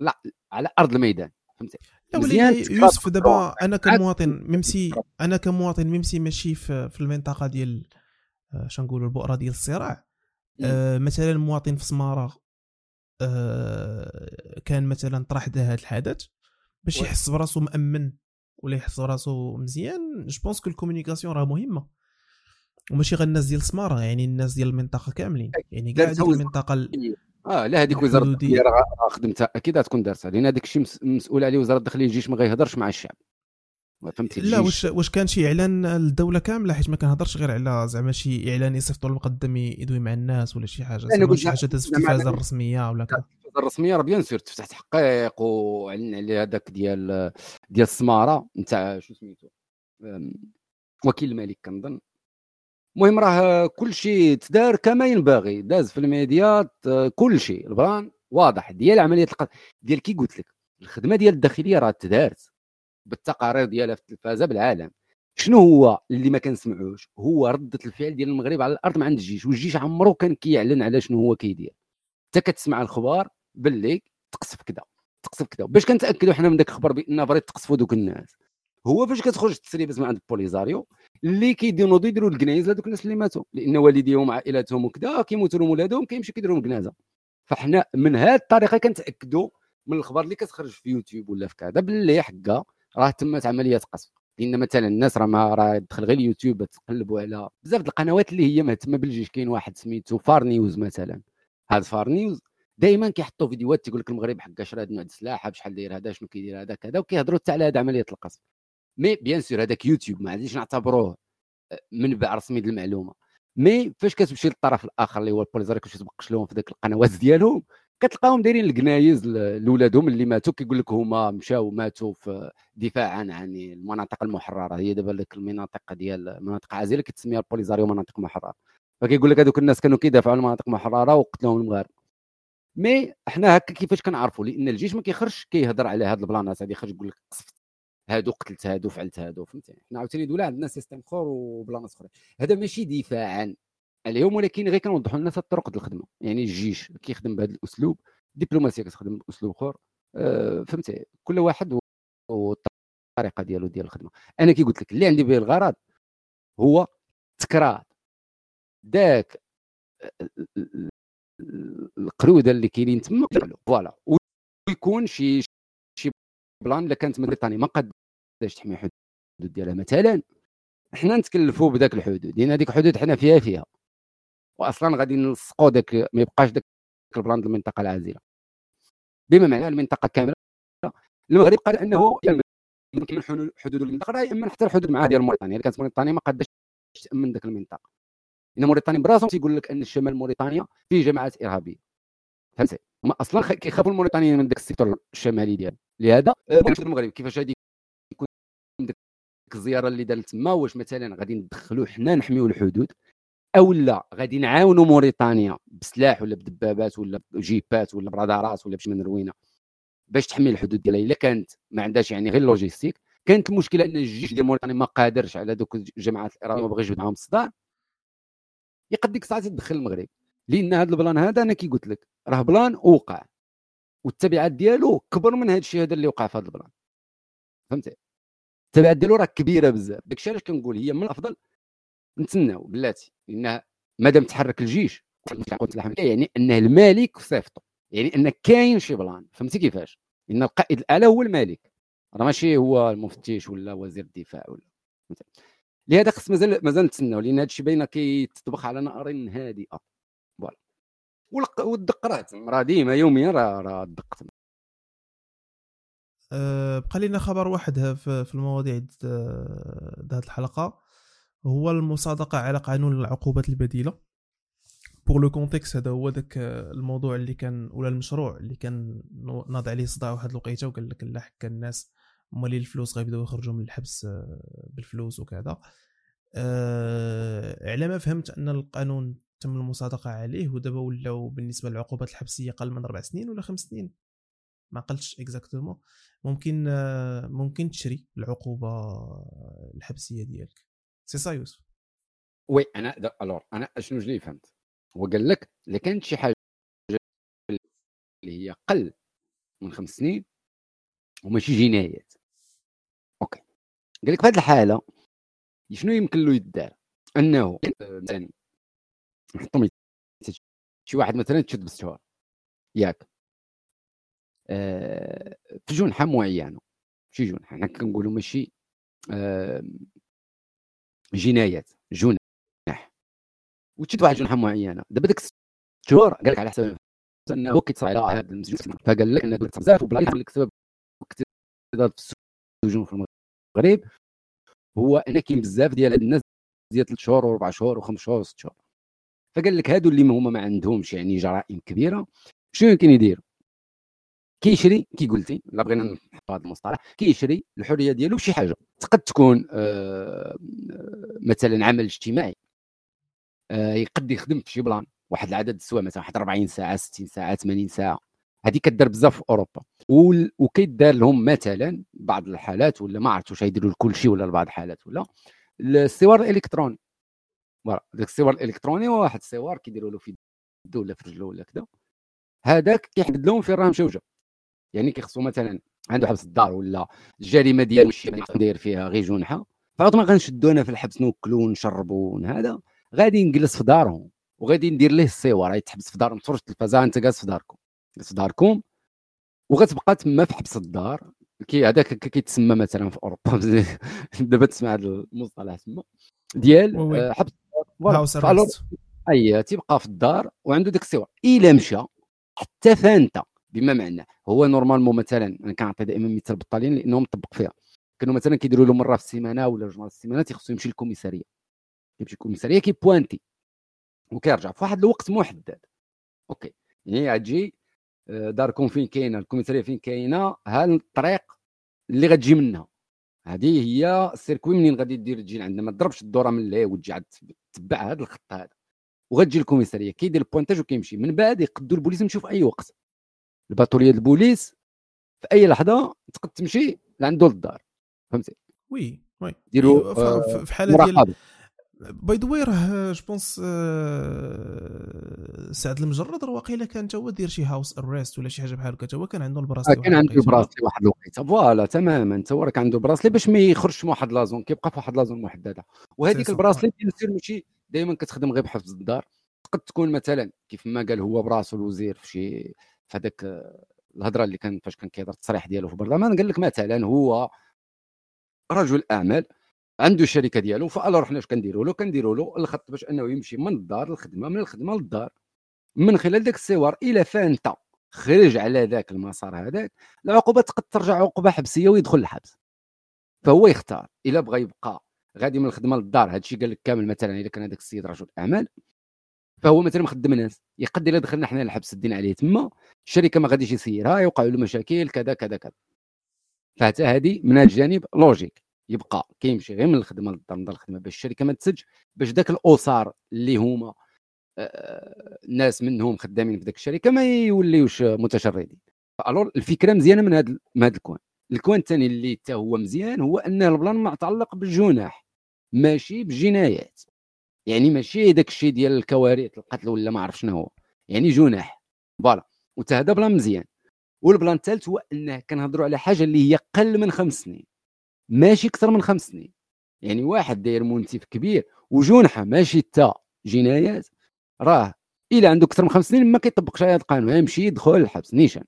لا على أرض الميدان فهمتي؟ مزيان يوسف دابا أنا كمواطن ميمسي أنا كمواطن ميمسي ماشي في, في المنطقة ديال آه، شنقولوا البؤرة ديال الصراع. آه مثلا مواطن في سمارة آه كان مثلا طرح هذا الحدث باش يحس براسو مأمن. ولا يحس براسو مزيان. je pense que ال communication راه مهمه وماشي غير الناس ديال سمارة يعني الناس ديال المنطقة كاملين. يعني كاع ديك المنطقة ال... آه لا هذيك وزارة الداخلية راه خدمتها. أكيد غتكون دارتها لأن هذاك الشيء مسؤول عليه وزارة الداخلية الجيش ما غيهضرش مع الشعب. فهمتي لا واش واش كان شي إعلان للدوله كاملة حيت ما كنهضرش غير على زعما شي إعلان يصيفطوا المقدم يدوي مع الناس ولا شي حاجة أنا شي حاجة دازت في التلفازه الرسمية ولا كذا. التلفازه الرسمية راه bien sûr تفتح تحقيق وعلن عليه هذاك ديال ديال السمارة نتاع شو سميتو؟ وكيل الملك كنظن. المهم راه كل شيء تدار كما ينبغي داز في les médias كل شيء le plan واضح. ديال عملية القتل ديال كي قلت لك الخدمة ديال الداخلية راه تدارت. بالتقارير ديالها في التلفازة بالعالم. شنو هو اللي ما كنسمعوش؟ هو رده الفعل ديال المغرب على الأرض مع عند الجيش والجيش عمره كان كيعلن على شنو هو كيدير. انت كتسمع الخبار باللي تقصف كذا تقصف كذا باش كنتأكدوا حنا من ذاك الخبر بأن بغيت تقصفوا دوك الناس. هو فاش كتخرج التسريبات من عند البوليزاريو اللي كيديروا يديروا الكنايز لهذوك الناس اللي ماتوا لأن والديهم عائلاتهم وكذا كيموتوا لهم ولادهم كيمشيو كيديروا كنازة فحنا من هذه الطريقة كنتأكدوا من الخبر اللي كتخرج في يوتيوب ولا في كذا باللي حكا راه تمت عمليه قصف. لأن مثلا الناس راه ما راه دخل غير اليوتيوب تقلبوا على بزاف القنوات اللي هي مهتمه بالجيش كاين واحد سميتو فار نيوز مثلا. هذا فار نيوز دائما كيحطوا فيديوهات تيقول لك المغرب حقا شرا هذا النوع السلاح بشحال داير هذا شنو كيدير هذا كذا وكيهضروا حتى على هذه عمليه القصف. mais bien sûr هذاك يوتيوب ما غاديش نعتبروه آه، منبع رسمي للمعلومه mais فاش كتمشي للطرف الآخر اللي هو البوليزاري كتمشي تبقش لهم في ذاك القنوات ديالهم كتلقاهم دايرين الكنايز لولادهم اللي ماتوا كيقول لك هما مشاو ماتوا في دفاعا عن المناطق المحررة. هي دابا ديك المناطق ديال مناطق عازلة كتسميها البوليزاريو مناطق محررة. فكيقول لك هذوك الناس كانوا كيدافعوا على المناطق المحررة وقتلوهم المغاربه mais حنا هكا كيفاش كنعرفوا؟ لأن الجيش ما كيخرجش كيهضر على هاد ال plans هادي يخرج يقول لك قصفت. هادو قتلت هادو فعلت هادو فهمتي حنا عاوتاني دوله عندنا système اخر و plans أخرى. هذا ماشي دفاعا. عليهم ولكن غير كنوضحوا للناس الطرق ديال الخدمة. يعني الجيش كيخدم بهذا الأسلوب الدبلوماسية كتخدم بأسلوب آخر. أه فهمتي؟ كل واحد والطريقة ديالو ديال الخدمة. أنا كي قلت لك اللي عندي به الغرض هو تكرار ذاك القرودة اللي كاينين تما. ف voilà. ويكون شي شي plan إلا كانت موريتانيا ما قادش تحمي الحدود ديالها. مثلا حنا نتكلفوا بذاك الحدود. لأن هذيك الحدود حنا فيها فيها. واصلا غادي نلصقوا داك ما يبقاش داك le plan ديال المنطقة العازلة. بما معناه المنطقة كاملة المغرب قال انه يمكن حدود المنطقة راه يامن حتى الحدود معاه ديال موريتانيا. كانت موريتانيا ما قادش تأمن ذاك المنطقة. إن موريتانيا براسهم تيقول لك أن الشمال موريتانيا فيه جماعات إرهابية. فهمتي؟ هما أصلا كيخافوا الموريتانيين من ذاك السيكتور الشمالي ديالهم. لهذا آه، المغرب كيفاش غادي يكون ديك الزيارة اللي دارت تما واش مثلا غادي ندخلوا حنا نحميو الحدود؟ أو لا غادي نعاونوا موريتانيا بسلاح ولا بدبابات ولا جيبات ولا برادارات ولا بشي من روينة باش تحمي الحدود ديالها. إلا كانت ما عندهاش يعني غير logistique كانت المشكلة أن الجيش ديال موريتانيا ما قادرش على دوك الجماعات الارهابيه ما بغاش معاهم الصداع. يقد ديك الساعة تدخل المغرب. لأن هذا le plan هذا أنا كي قلت لك راه plan وقع. والتبعات ديالو كبر من هذا الشيء هذا اللي وقع في هذا le plan. فهمتي؟ التبعات ديالو راه كبيرة بزاف. داكشي علاش كنقول هي من الأفضل نتسناو بلاتي لأن مادام تحرك الجيش يعني انه الملك صيفطو يعني أن كاين شي plan فهمتي كيفاش؟ أن القائد الأعلى هو الملك. راه ماشي هو المفتش ولا وزير الدفاع ولا لهذا خص مازال مازال نتسناو لأن هذا الشيء باينة كيتطبخ على نار هادئة. ف voilà. والدق راه راه ديما يوميا راه راه الدق أه بقى لنا خبر واحد في المواضيع هذه الحلقة. هو المصادقة على قانون العقوبات البديلة. pour le contexte هذا هو ذاك الموضوع اللي كان ولا المشروع اللي كان ناض عليه صداع واحد الوقيتة وقال لك لا حكا الناس مالي الفلوس غيبداو يخرجوا من الحبس آه، بالفلوس وكذا. أه على ما فهمت أن القانون تم المصادقة عليه ودابا ولاو بالنسبة للعقوبات الحبسية أقل من أربع سنين ولا خمس سنين. ما قلتش exactement ممكن آه، ممكن تشري العقوبة الحبسية ديالك. سي سا يوسف وي أنا ألور أنا شنو اللي فهمت؟ هو قال لك اذا كانت شي حاجة اللي هي قل من خمس سنين وماشي جنايات أوكي. قال لك في هذه الحالة شنو يمكن له يدار؟ أنه مثلا نحطهم شي واحد مثلا تشد بالشهر ياك. آه في جنحة معينة. شي جنحة. حنا كنقولوا ماشي آه جنايات جنح وتشد واحد جنحه معينة. دابا ديك الشهور قال لك على حسب إنه كيتصل على هذا المسجون فقال لك إنه بزاف وبلا لك سبب اكتظاظ في السجون في المغرب. هو ان كاين بزاف ديال هاد الناس ديال ثلاث شهور وربع شهور وخمس شهور وست شهور. فقال لك هادو اللي هما ما عندهمش يعني جرائم كبيرة. شنو يمكن يدير؟ كيشري كي قلتي لا بغينا نحط هذا المصطلح كيشري الحرية ديالو بشي حاجة. قد تكون آه مثلا عمل اجتماعي. آه يقد يخدم في شي plan. واحد العدد السوايع مثلا واحد 40 ساعة 60 ساعة 80 ساعة. هذه كدار بزاف في أوروبا. وكيدار لهم مثلا بعض الحالات ولا ما عرفتش واش يديروا لكل شيء ولا لبعض الحالات ولا. السوار الإلكتروني. فوالا داك السوار الإلكتروني هو واحد السوار كيديروا له في يده ولا في رجله ولا كذا هذاك كيحدد لهم فين راه مشوجه يعني كيخصو مثلا عنده حبس الدار ولا الجريمة ديالو شي داير فيها غير جنحه فعاود ما غنشدو أنا في الحبس نوكلو ونشربو هذا غادي نجلس في دارهم وغادي ندير ليه الصور غيتحبس في دار ما تفرجش التلفازة أنت جالس في داركم. جالس في داركم وغتبقى تما في حبس الدار. كي هذاك كيتسمى مثلا في أوروبا دابا تسمع هذا المصطلح تما ديال آه، حبس الدار. أي تيبقى في الدار وعنده ديك السوار إلا مشى حتى فانت بما معناه هو normalement مثلا أنا كنعطي دائما مثال بالطاليين لأنهم مطبق فيها. كانوا مثلا كيديروا له مرة في السيمانة ولا جوج مرات في السيمانه تيخصو يمشي للكوميسارية. كيمشي للكوميسارية كيبوانتي وكيرجع في واحد الوقت محدد. okay. يعني غتجي آه، داركم فين كاينة الكوميسارية فين كاينة ها الطريق اللي غتجي منها. هذه هي ال circuit منين غادي دير تجي عندنا ما تضربش الدورة من اللي وتجي عاد تتبع هذا الخط هذا. وغتجي ال commissariat كيدير ال pointage وكيمشي. من بعد يقدوا البوليس يمشيو في أي وقت. ال patrouille البوليس في أي لحظة تقد تمشي لعندو للدار فهمتي؟ oui oui. ديروا في حاله ديال by the way راه je pense سعد المجرد راه واقيلا كان هو دير شي house arrest ولا شي حاجة بحال هكا هو كان عنده ال bracelet آه كان عنده ال bracelet واحد الوقيتة. voilà تماما انت راك عنده ال bracelet باش ما يخرجش من واحد la zone كيبقى في واحد la zone محددة. وهذيك ال bracelet سير ماشي دائما كتخدم غير بحفظ الدار. قد تكون مثلا كيف ما قال هو براسو الوزير في شي في هذاك الهضرة اللي كان فاش كان كيهضر التصريح ديالو في البرلمان قال لك مثلا هو رجل أعمال عنده الشركة ديالو voilà حنا اش كنديروا له؟ كنديروا له الخط باش أنه يمشي من الدار للخدمة من الخدمة للدار. من خلال ذاك السوار إلى فانت خرج على ذاك المسار هذاك العقوبة تقد ترجع عقوبة حبسية ويدخل الحبس فهو يختار إلا بغى يبقى غادي من الخدمة للدار هذا الشيء قال لك كامل مثلا اذا كان هذاك السيد رجل أعمال. فهو مثلا مخدم ناس يقد إلا دخلنا حنا الحبس الدين عليه. تما الشركة ما غاديش يسيرها يوقع له مشاكل كذا كذا كذا. فحتى هذه من الجانب logique يبقى كيمشي غير من الخدمة للدار من الخدمة باش الشركة ما تسج باش ذاك الاسر اللي هما الناس منهم خدامين في ذاك الشركة ما يوليوش متشردين. alors الفكرة مزيانة من هذا من هذا ال coin. ال coin الثاني اللي حتى هو مزيان هو ان ال plan متعلق بالجنح ماشي بالجنايات يعني ماشي داك الشيء ديال الكوارث القتل ولا ما عرف شنو هو. يعني جنح. voilà. وتا هذا plan مزيان. وال plan الثالث هو أنه كنهضروا على حاجة اللي هي قل من خمس سنين. ماشي أكثر من خمس سنين. يعني واحد داير منتف كبير وجنحه ماشي تا جنايات راه إلا عنده أكثر من خمس سنين ما كيطبقش هذا القانون. يمشي يدخل الحبس نيشان.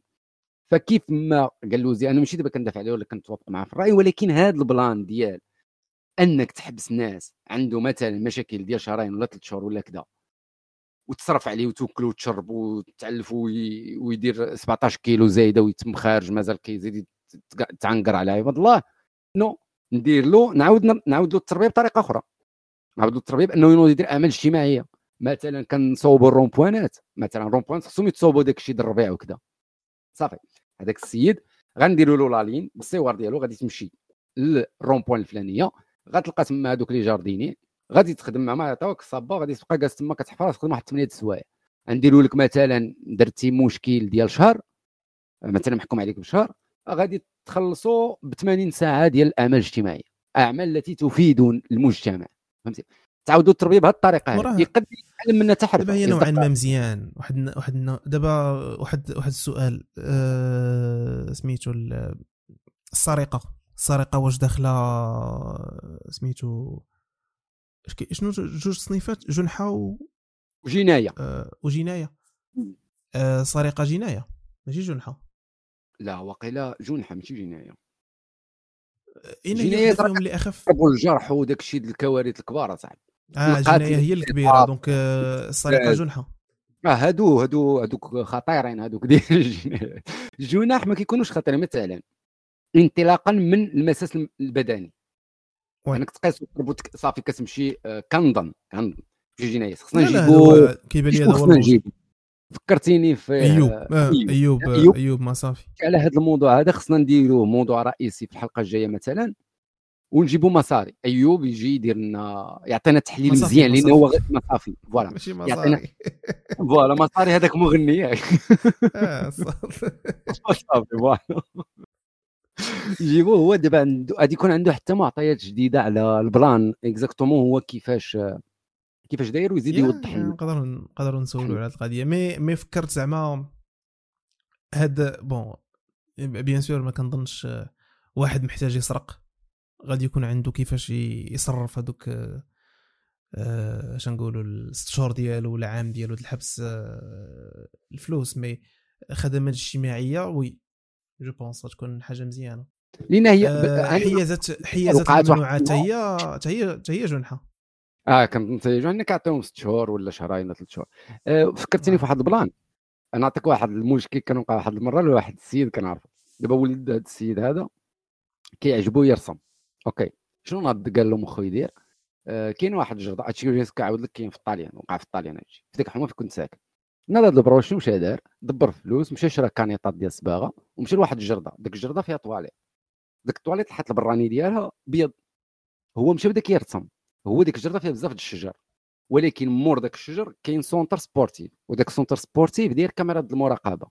فكيف ما قال له أنا ماشي دابا كندافع عليه ولا كنتوافق معاه في الرأي ولكن هذا البلان ديال أنك تحبس ناس عنده مثلا مشاكل ديال شهرين ولا ثلاث شهور ولا كذا وتصرف عليه وتوكل وتشرب وتعلف ويدير 17 كيلو زايدة ويتم خارج مازال كيزيد تعنقر على عباد الله نو ندير له نعاود نعاود له التربية بطريقة أخرى. نعاود له التربية بأنه ينوض يدير أعمال اجتماعية. مثلا كنصوبوا الرومبوانات مثلا الرومبوانات خصهم يتصوبوا داك الشيء الربيع وكذا صافي هذاك السيد غنديروا له لالين بالصور ديالو غادي تمشي للرومبوان الفلانية. غتلقى تما هذوك لي جارديني غادي تخدم مع ما يعطيوك الصابه غادي تبقى جالس تما كتحفر تخدم واحد 8 السوايع نديروا لك مثلا درتي مشكل ديال شهر مثلا محكوم عليك بشهر غادي تخلصوا ب 80 ساعة ديال الأعمال الاجتماعية أعمال التي تفيد المجتمع. فهمتي؟ تعاودوا التربيه بهذه الطريقة هذه يقد يتعلم منها تحرف دابا هي نوعا ما مزيان. واحد واحد دابا واحد واحد السؤال أه سميتو السرقة. السرقه واش داخلة سميتو شنو جوج تصنيفات جنحة و وجنايه أه وجناية. أه سرقة جناية ماشي جنحة. لا وقيلا جنحة ماشي جناية. جناية فيهم اللي أخف. الجرح وداك الشيء الكوارث الكبار صاحبي. آه جناية هي الكبيرة دونك آه، السرقه جنحة. آه هادو هادو هادوك خطيرين هادوك ديال الجناح ما كيكونوش خطيرين مثلا. انطلاقا من المساس البدني. أنك تقيس وتربط صافي كتمشي آه، كنظن كنظن في جنايه خصنا نجيبو كيبان لي هذا هو فكرتيني في أيوب آه أيوب أيوب, أيوب ما صافي. على هذا الموضوع هذا خصنا نديروه موضوع رئيسي في الحلقة الجاية مثلا ونجيبوا مصاري أيوب يجي يدير لنا يعطينا تحليل مزيان لأنه هو مصافي voilà. ماشي مصاري voilà مصاري هذاك مغني. ياك آه، صافي voilà. جيبوه هو دابا عنده غادي يكون عنده حتى معطيات جديدة على ال plan exactement هو كيفاش كيفاش داير ويزيد يوضح لنا. نقدروا نقدروا نسولوا على هذه القضية. مي مي فكرت زعما هاد bon bien sûr ما كنظنش واحد محتاج يسرق. غادي يكون عنده كيفاش يصرف هذوك آه اش نقولوا الست شهور ديالو ولا عام ديالو الحبس آه الفلوس. mais خدمات اجتماعية oui je pense غتكون حاجة مزيانة. لأن هي آه حيازات حيازات الممنوعات هي هي هي جنحة. آه كنتيجوا إنك كعطيهم ست شهور ولا شهرين ولا ثلاث شهور. آه فكرتني في واحد ال plan. أنا نعطيك واحد المشكل كان وقع واحد المرة لواحد السيد كنعرفو دابا ولد هذا السيد هذا كيعجبو يرسم. OK. شنو ناض؟ قال له مخو يدير. آه كاين واحد الجرده هادشي كنعاود لك كاين في الطاليان. وقع في الطاليان هادشي. في ديك الحومه في كنت ساكن. ناض هاد البرهوش شنو مشى دار؟ دبر فلوس مشى شرا كانيطات ديال الصباغة ومشى لواحد الجردة. ديك الجردة فيها طواليت. ديك الطواليت الحيط البراني ديالها بيض. هو مشى بدا كيرسم هو ديك الجردة فيها بزاف د الشجر. ولكن مور داك الشجر كاين centre sportif. وداك ال centre sportif داير كاميرا المراقبة.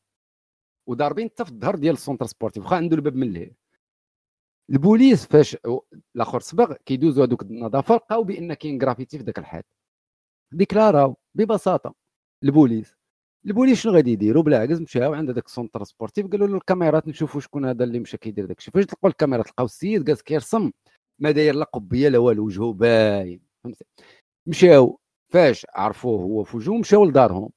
وضاربين حتى في الظهر ديال ال centre sportif. واخا عنده الباب من لهيه البوليس فاش الآخر سبق كيدوزوا هذوك النظافة لقاو بأن كاين جرافيتي في ذاك الحاد ديكلاراو ببساطة البوليس. البوليس شنو غادي يديروا بالعكس مشاو عند هذاك ال centre sportif قالوا له الكاميرات نشوفوا شكون هذا اللي مشى كيدير داك الشيء فاش تلقوا الكاميرات لقاو السيد جالس كيرسم ما داير لا قبية لا والو وجهه باين. فهمتي؟ مشاو. فاش عرفوه هو في وجهه مشاو لدارهم.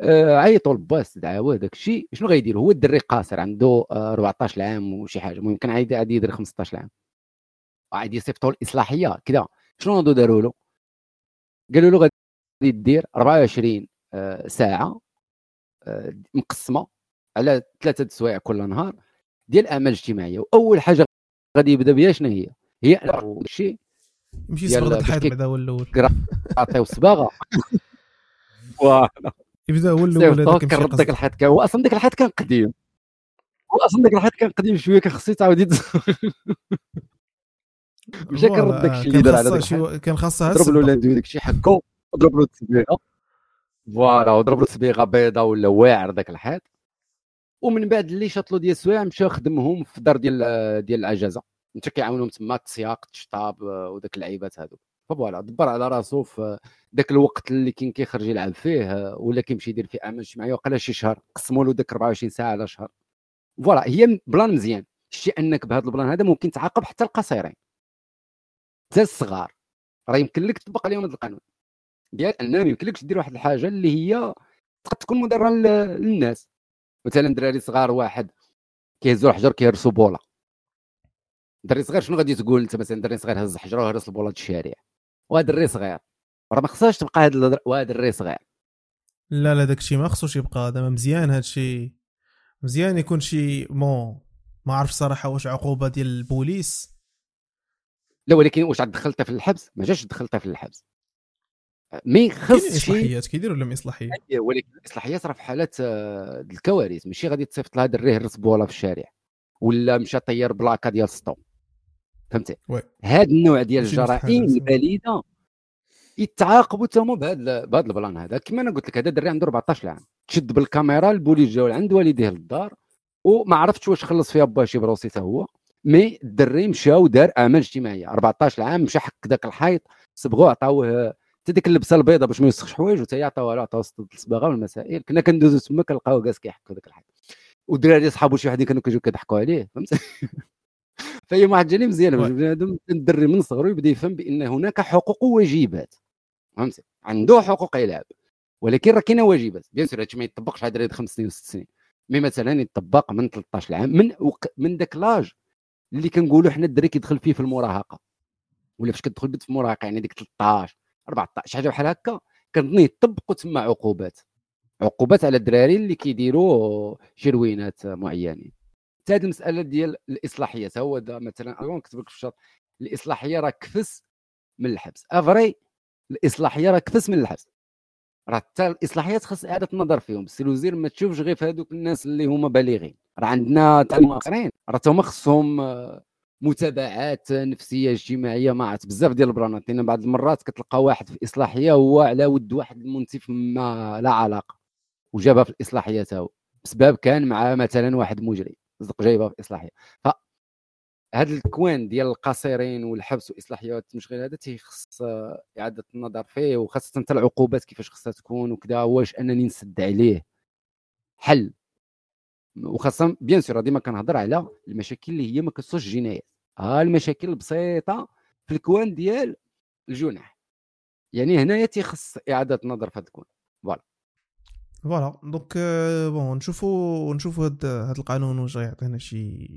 آه عيطوا لباس دعاوه داك الشيء شنو غيدير هو الدري قاصر عنده آه 14 عام وشي حاجة. المهم كان عادي عادي يدير 15 عام عادي يصيفطوا الاصلاحيه كذا شنو داروا له قالوا له غادي دير 24 آه ساعة آه مقسمة على ثلاثة سوايع كل نهار ديال الأعمال الاجتماعية. وأول حاجة غادي يبدأ بها شنو هي؟ هي الشيء يمشي يصبغ الحيط بعدا هو الأول. عطيو صباغه فوالا يبدأ هو الأول هذاك كنرد داك الحيط كان هو أصلا داك الحيط كان قديم. هو أصلا داك الحيط كان قديم شوية كان خصو يتعاود مشى كنرد داك الشيء اللي دار على داك كان خاصها ضرب له l'enduit داك الشيء حكو ضرب له التسبيغه voilà وضرب له تسبيغه بيضاء ولا واعر داك الحيط ومن بعد اللي شاطلو ديال السوايع مشى خدمهم في الدار ديال ديال العجزه أنت كيعاونهم تما التسياق الشطاب وداك اللعيبات هذوك voilà دبر على راسو في ذاك الوقت اللي كان كيخرج يلعب فيه ولا كيمشي يدير فيه أعمال اجتماعية وقال شي شهر قسموا له ذاك 24 ساعة على شهر. voilà هي plan مزيان. شتي أنك بهذا ال plan هذا ممكن تعاقب حتى القصيرين. حتى الصغار. راه يمكن لك تطبق عليهم هذا القانون. ديال انه ما يمكنلكش دير واحد الحاجة اللي هي تقد تكون مضرة للناس. مثلا دراري صغار واحد كيهزوا الحجر كيهرسوا بوله دري صغير شنو غادي تقول؟ انت مثلا دري صغير هز حجره وهرس البوله الشارع. وهذا دري صغير. راه ما خصهاش تبقى هذا وهذا دري صغير. لا لا داكشي ما خصوش يبقى. هذا مزيان هادشي مزيان يكون شي مون ما عرف صراحة واش عقوبة ديال البوليس. لا ولكن واش دخلتها في الحبس؟ ما جاش دخلتها في الحبس. ما يخص إصلاحيات كيديروا ولا ما اصلاحيات ولكن الإصلاحيات راه في حالات آه، الكوارث. ماشي غادي تصيفط لها دريه هرس بوله في الشارع ولا مشى طير بلاكة ديال سطو فهمتي؟ هذا النوع ديال الجرائم البليدة يتعاقبوا تما بهذا بهذا ال plan هذا. كما أنا قلت لك هذا الدري عنده 14 عام. تشد بالكاميرا البوليس جاو لعند والديه للدار وما عرفتش واش خلص فيها باه شي procès حتى هو. mais الدري مشى ودار أعمال اجتماعية. 14 عام مشى حك ذاك الحيط صبغوه عطاوه حتى ديك اللبسة البيضاء باش ما يوسخش حوايج وتا عطاوها له عطاوه الصباغة والمسائل كنا كندوزو تما كنلقاو جالس كيحك ذاك الحيط والدراري صحابو شي وحدين كانوا كيجيو كيضحكوا عليه فهمت؟ فهي واحد الجانب مزيان بنادم الدري من صغرو يبدا يفهم بأن هناك حقوق وواجبات فهمتي عنده حقوق يلعب ولكن راه كاينة واجبات. bien sûr هادشي ما يطبقش على دراري خمس سنين وست سنين. mais مثلا يطبق من 13 عام من وق... من ذاك l'âge اللي كنقولوا حنا الدري كيدخل فيه في المراهقة. ولا فاش كتدخل بنت في المراهقة يعني ديك 13 14 شي حاجة بحال هكا كنظن يطبقوا تما عقوبات عقوبات على الدراري اللي كيديروا شي روينات معينين. حتى هذه المسألة ديال الإصلاحية هو دا مثلا أنا كتب لك في الشرط الإصلاحية راه كفس من الحبس. أفري الإصلاحية راه كفس من الحبس. راه حتى الاصلاحيات خاص إعادة النظر فيهم. السي الوزير ما تشوفش غير في هذوك الناس اللي هما بالغين. راه عندنا آخرين. راه هما خصهم متابعات نفسية اجتماعية ما عرفت بزاف ديال البرانات لأن بعض المرات كتلقى واحد في إصلاحية هو على ود واحد المنتف ما لا علاقة وجابها في الإصلاحية هو. بسبب كان مع مثلا واحد مجرم صدق جايبها في الاصلاحيه ف هذا ال coin ديال القاصرين والحبس والاصلاحيات التمشغيل هذا تيخص إعادة النظر فيه وخاصة حتى العقوبات كيفاش خصها تكون وكذا واش أنني نسد عليه حل. وخاصة bien sûr ديما كنهضر على المشاكل اللي هي ما كتصوش جنايات ها المشاكل البسيطة في ال coin ديال الجنح يعني هنايا تيخص إعادة النظر في هذا ال coin. voilà. voilà. donc bon نشوفوا نشوفوا هاد هاد القانون واش غيعطينا شي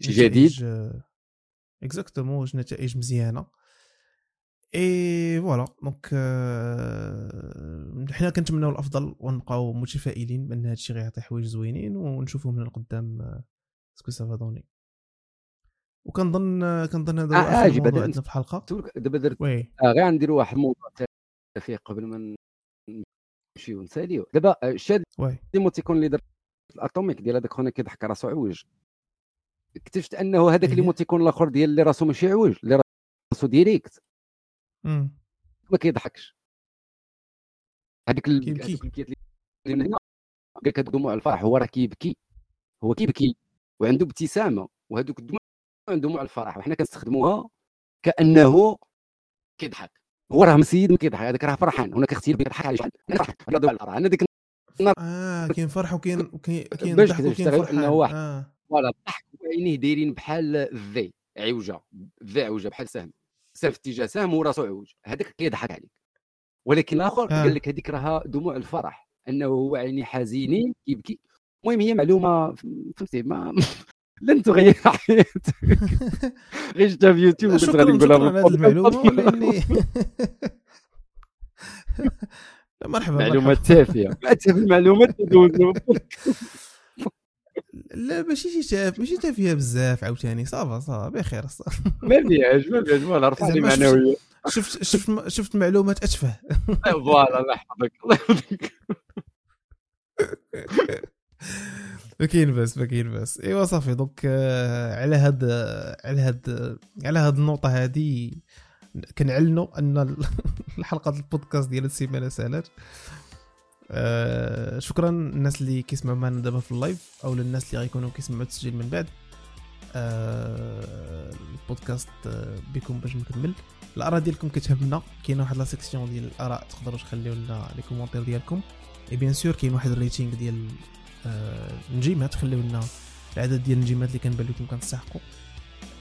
شي جديد. exactement واش نتائج مزيانة. et voilà. donc حنا كنتمناو الأفضل ونبقاو متفائلين بأن هادشي غيعطي حوايج زوينين ونشوفوا من القدام ce que ça va donner وكنظن كنظن هذا آه موضوع عندنا في الحلقة. دابا درت آه غير غنديروا واحد الموضوع فيه قبل ما نمشيو نساليو دابا الشاد وي. ليموتيكون اللي درت الأتوميك ديال هذاك خونا كيضحك راسو عوج اكتشفت أنه هذاك إيه. ليموتيكون الآخر ديال اللي راسو ماشي عوج اللي راسو ديريكت. ما كيضحكش هذيك البكيات اللي من هنا قال لك هاد دموع الفرح هو راه كيبكي. هو كيبكي وعنده ابتسامة وهذوك الدموع دموع الفرح وحنا كنستخدموها كأنه كيضحك. هو راه مسيد ما كيضحك هذاك راه فرحان. هنا كيختير كيضحك على شحال دموع الفرح. أنا ديك آه كاين فرح وكاين كاين باش ضحك وكاين تشتغل فرحان. إنه واحد. آه. فوالا الضحك وعينيه دايرين بحال الذي عوجة. الذي عوجة بحال سهم. في اتجاه سهم وراسو عوج. هذاك كيضحك عليك. ولكن الآخر آه. قال لك هذيك راها دموع الفرح. أنه هو عيني حزينين كيبكي المهم هي معلومة فهمتي ما لن تغير حياتك. غير شفتها في يوتيوب شكرا غادي نقولها شكرا على هذه المعلومة مرحبا مرحبا. تافهة. تدوزو لا ماشي شي تاف ماشي تافهه بزاف عاوتاني. ça va ça va بخير ça va. ما فيهاش ما فيهاش voilà رفع لي معنويه شفت شفت شفت معلومات أتفه. voilà الله يحفظك الله يحفظك. ما كاين باس ما كاين باس إيوا صافي donc آه، على هاد على هاد على هاد النقطة هادي كنعلنوا أن ال- الحلقة البودكاست ديال السيمانة سالات. آه، شكرا الناس اللي كيسمعوا معنا دابا في ال live أو للناس اللي غيكونوا كيسمعوا التسجيل من بعد. آه، البودكاست آه، بكم باش نكمل الآراء ديالكم كتهمنا. كاينة واحد la section ديال الآراء تقدروا تخليو لنا les commentaires ديالكم. et bien sûr كاين واحد ال rating ديال آه، النجيمات خليو لنا العدد ديال النجيمات اللي كنبان لكم كتستحقوا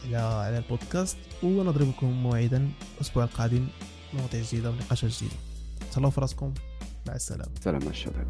على على البودكاست. ونضرب لكم موعدا الأسبوع القادم مواضيع جديدة ونقاشات جديدة. تهلاو في راسكم. مع السلامة. سلام على الشباب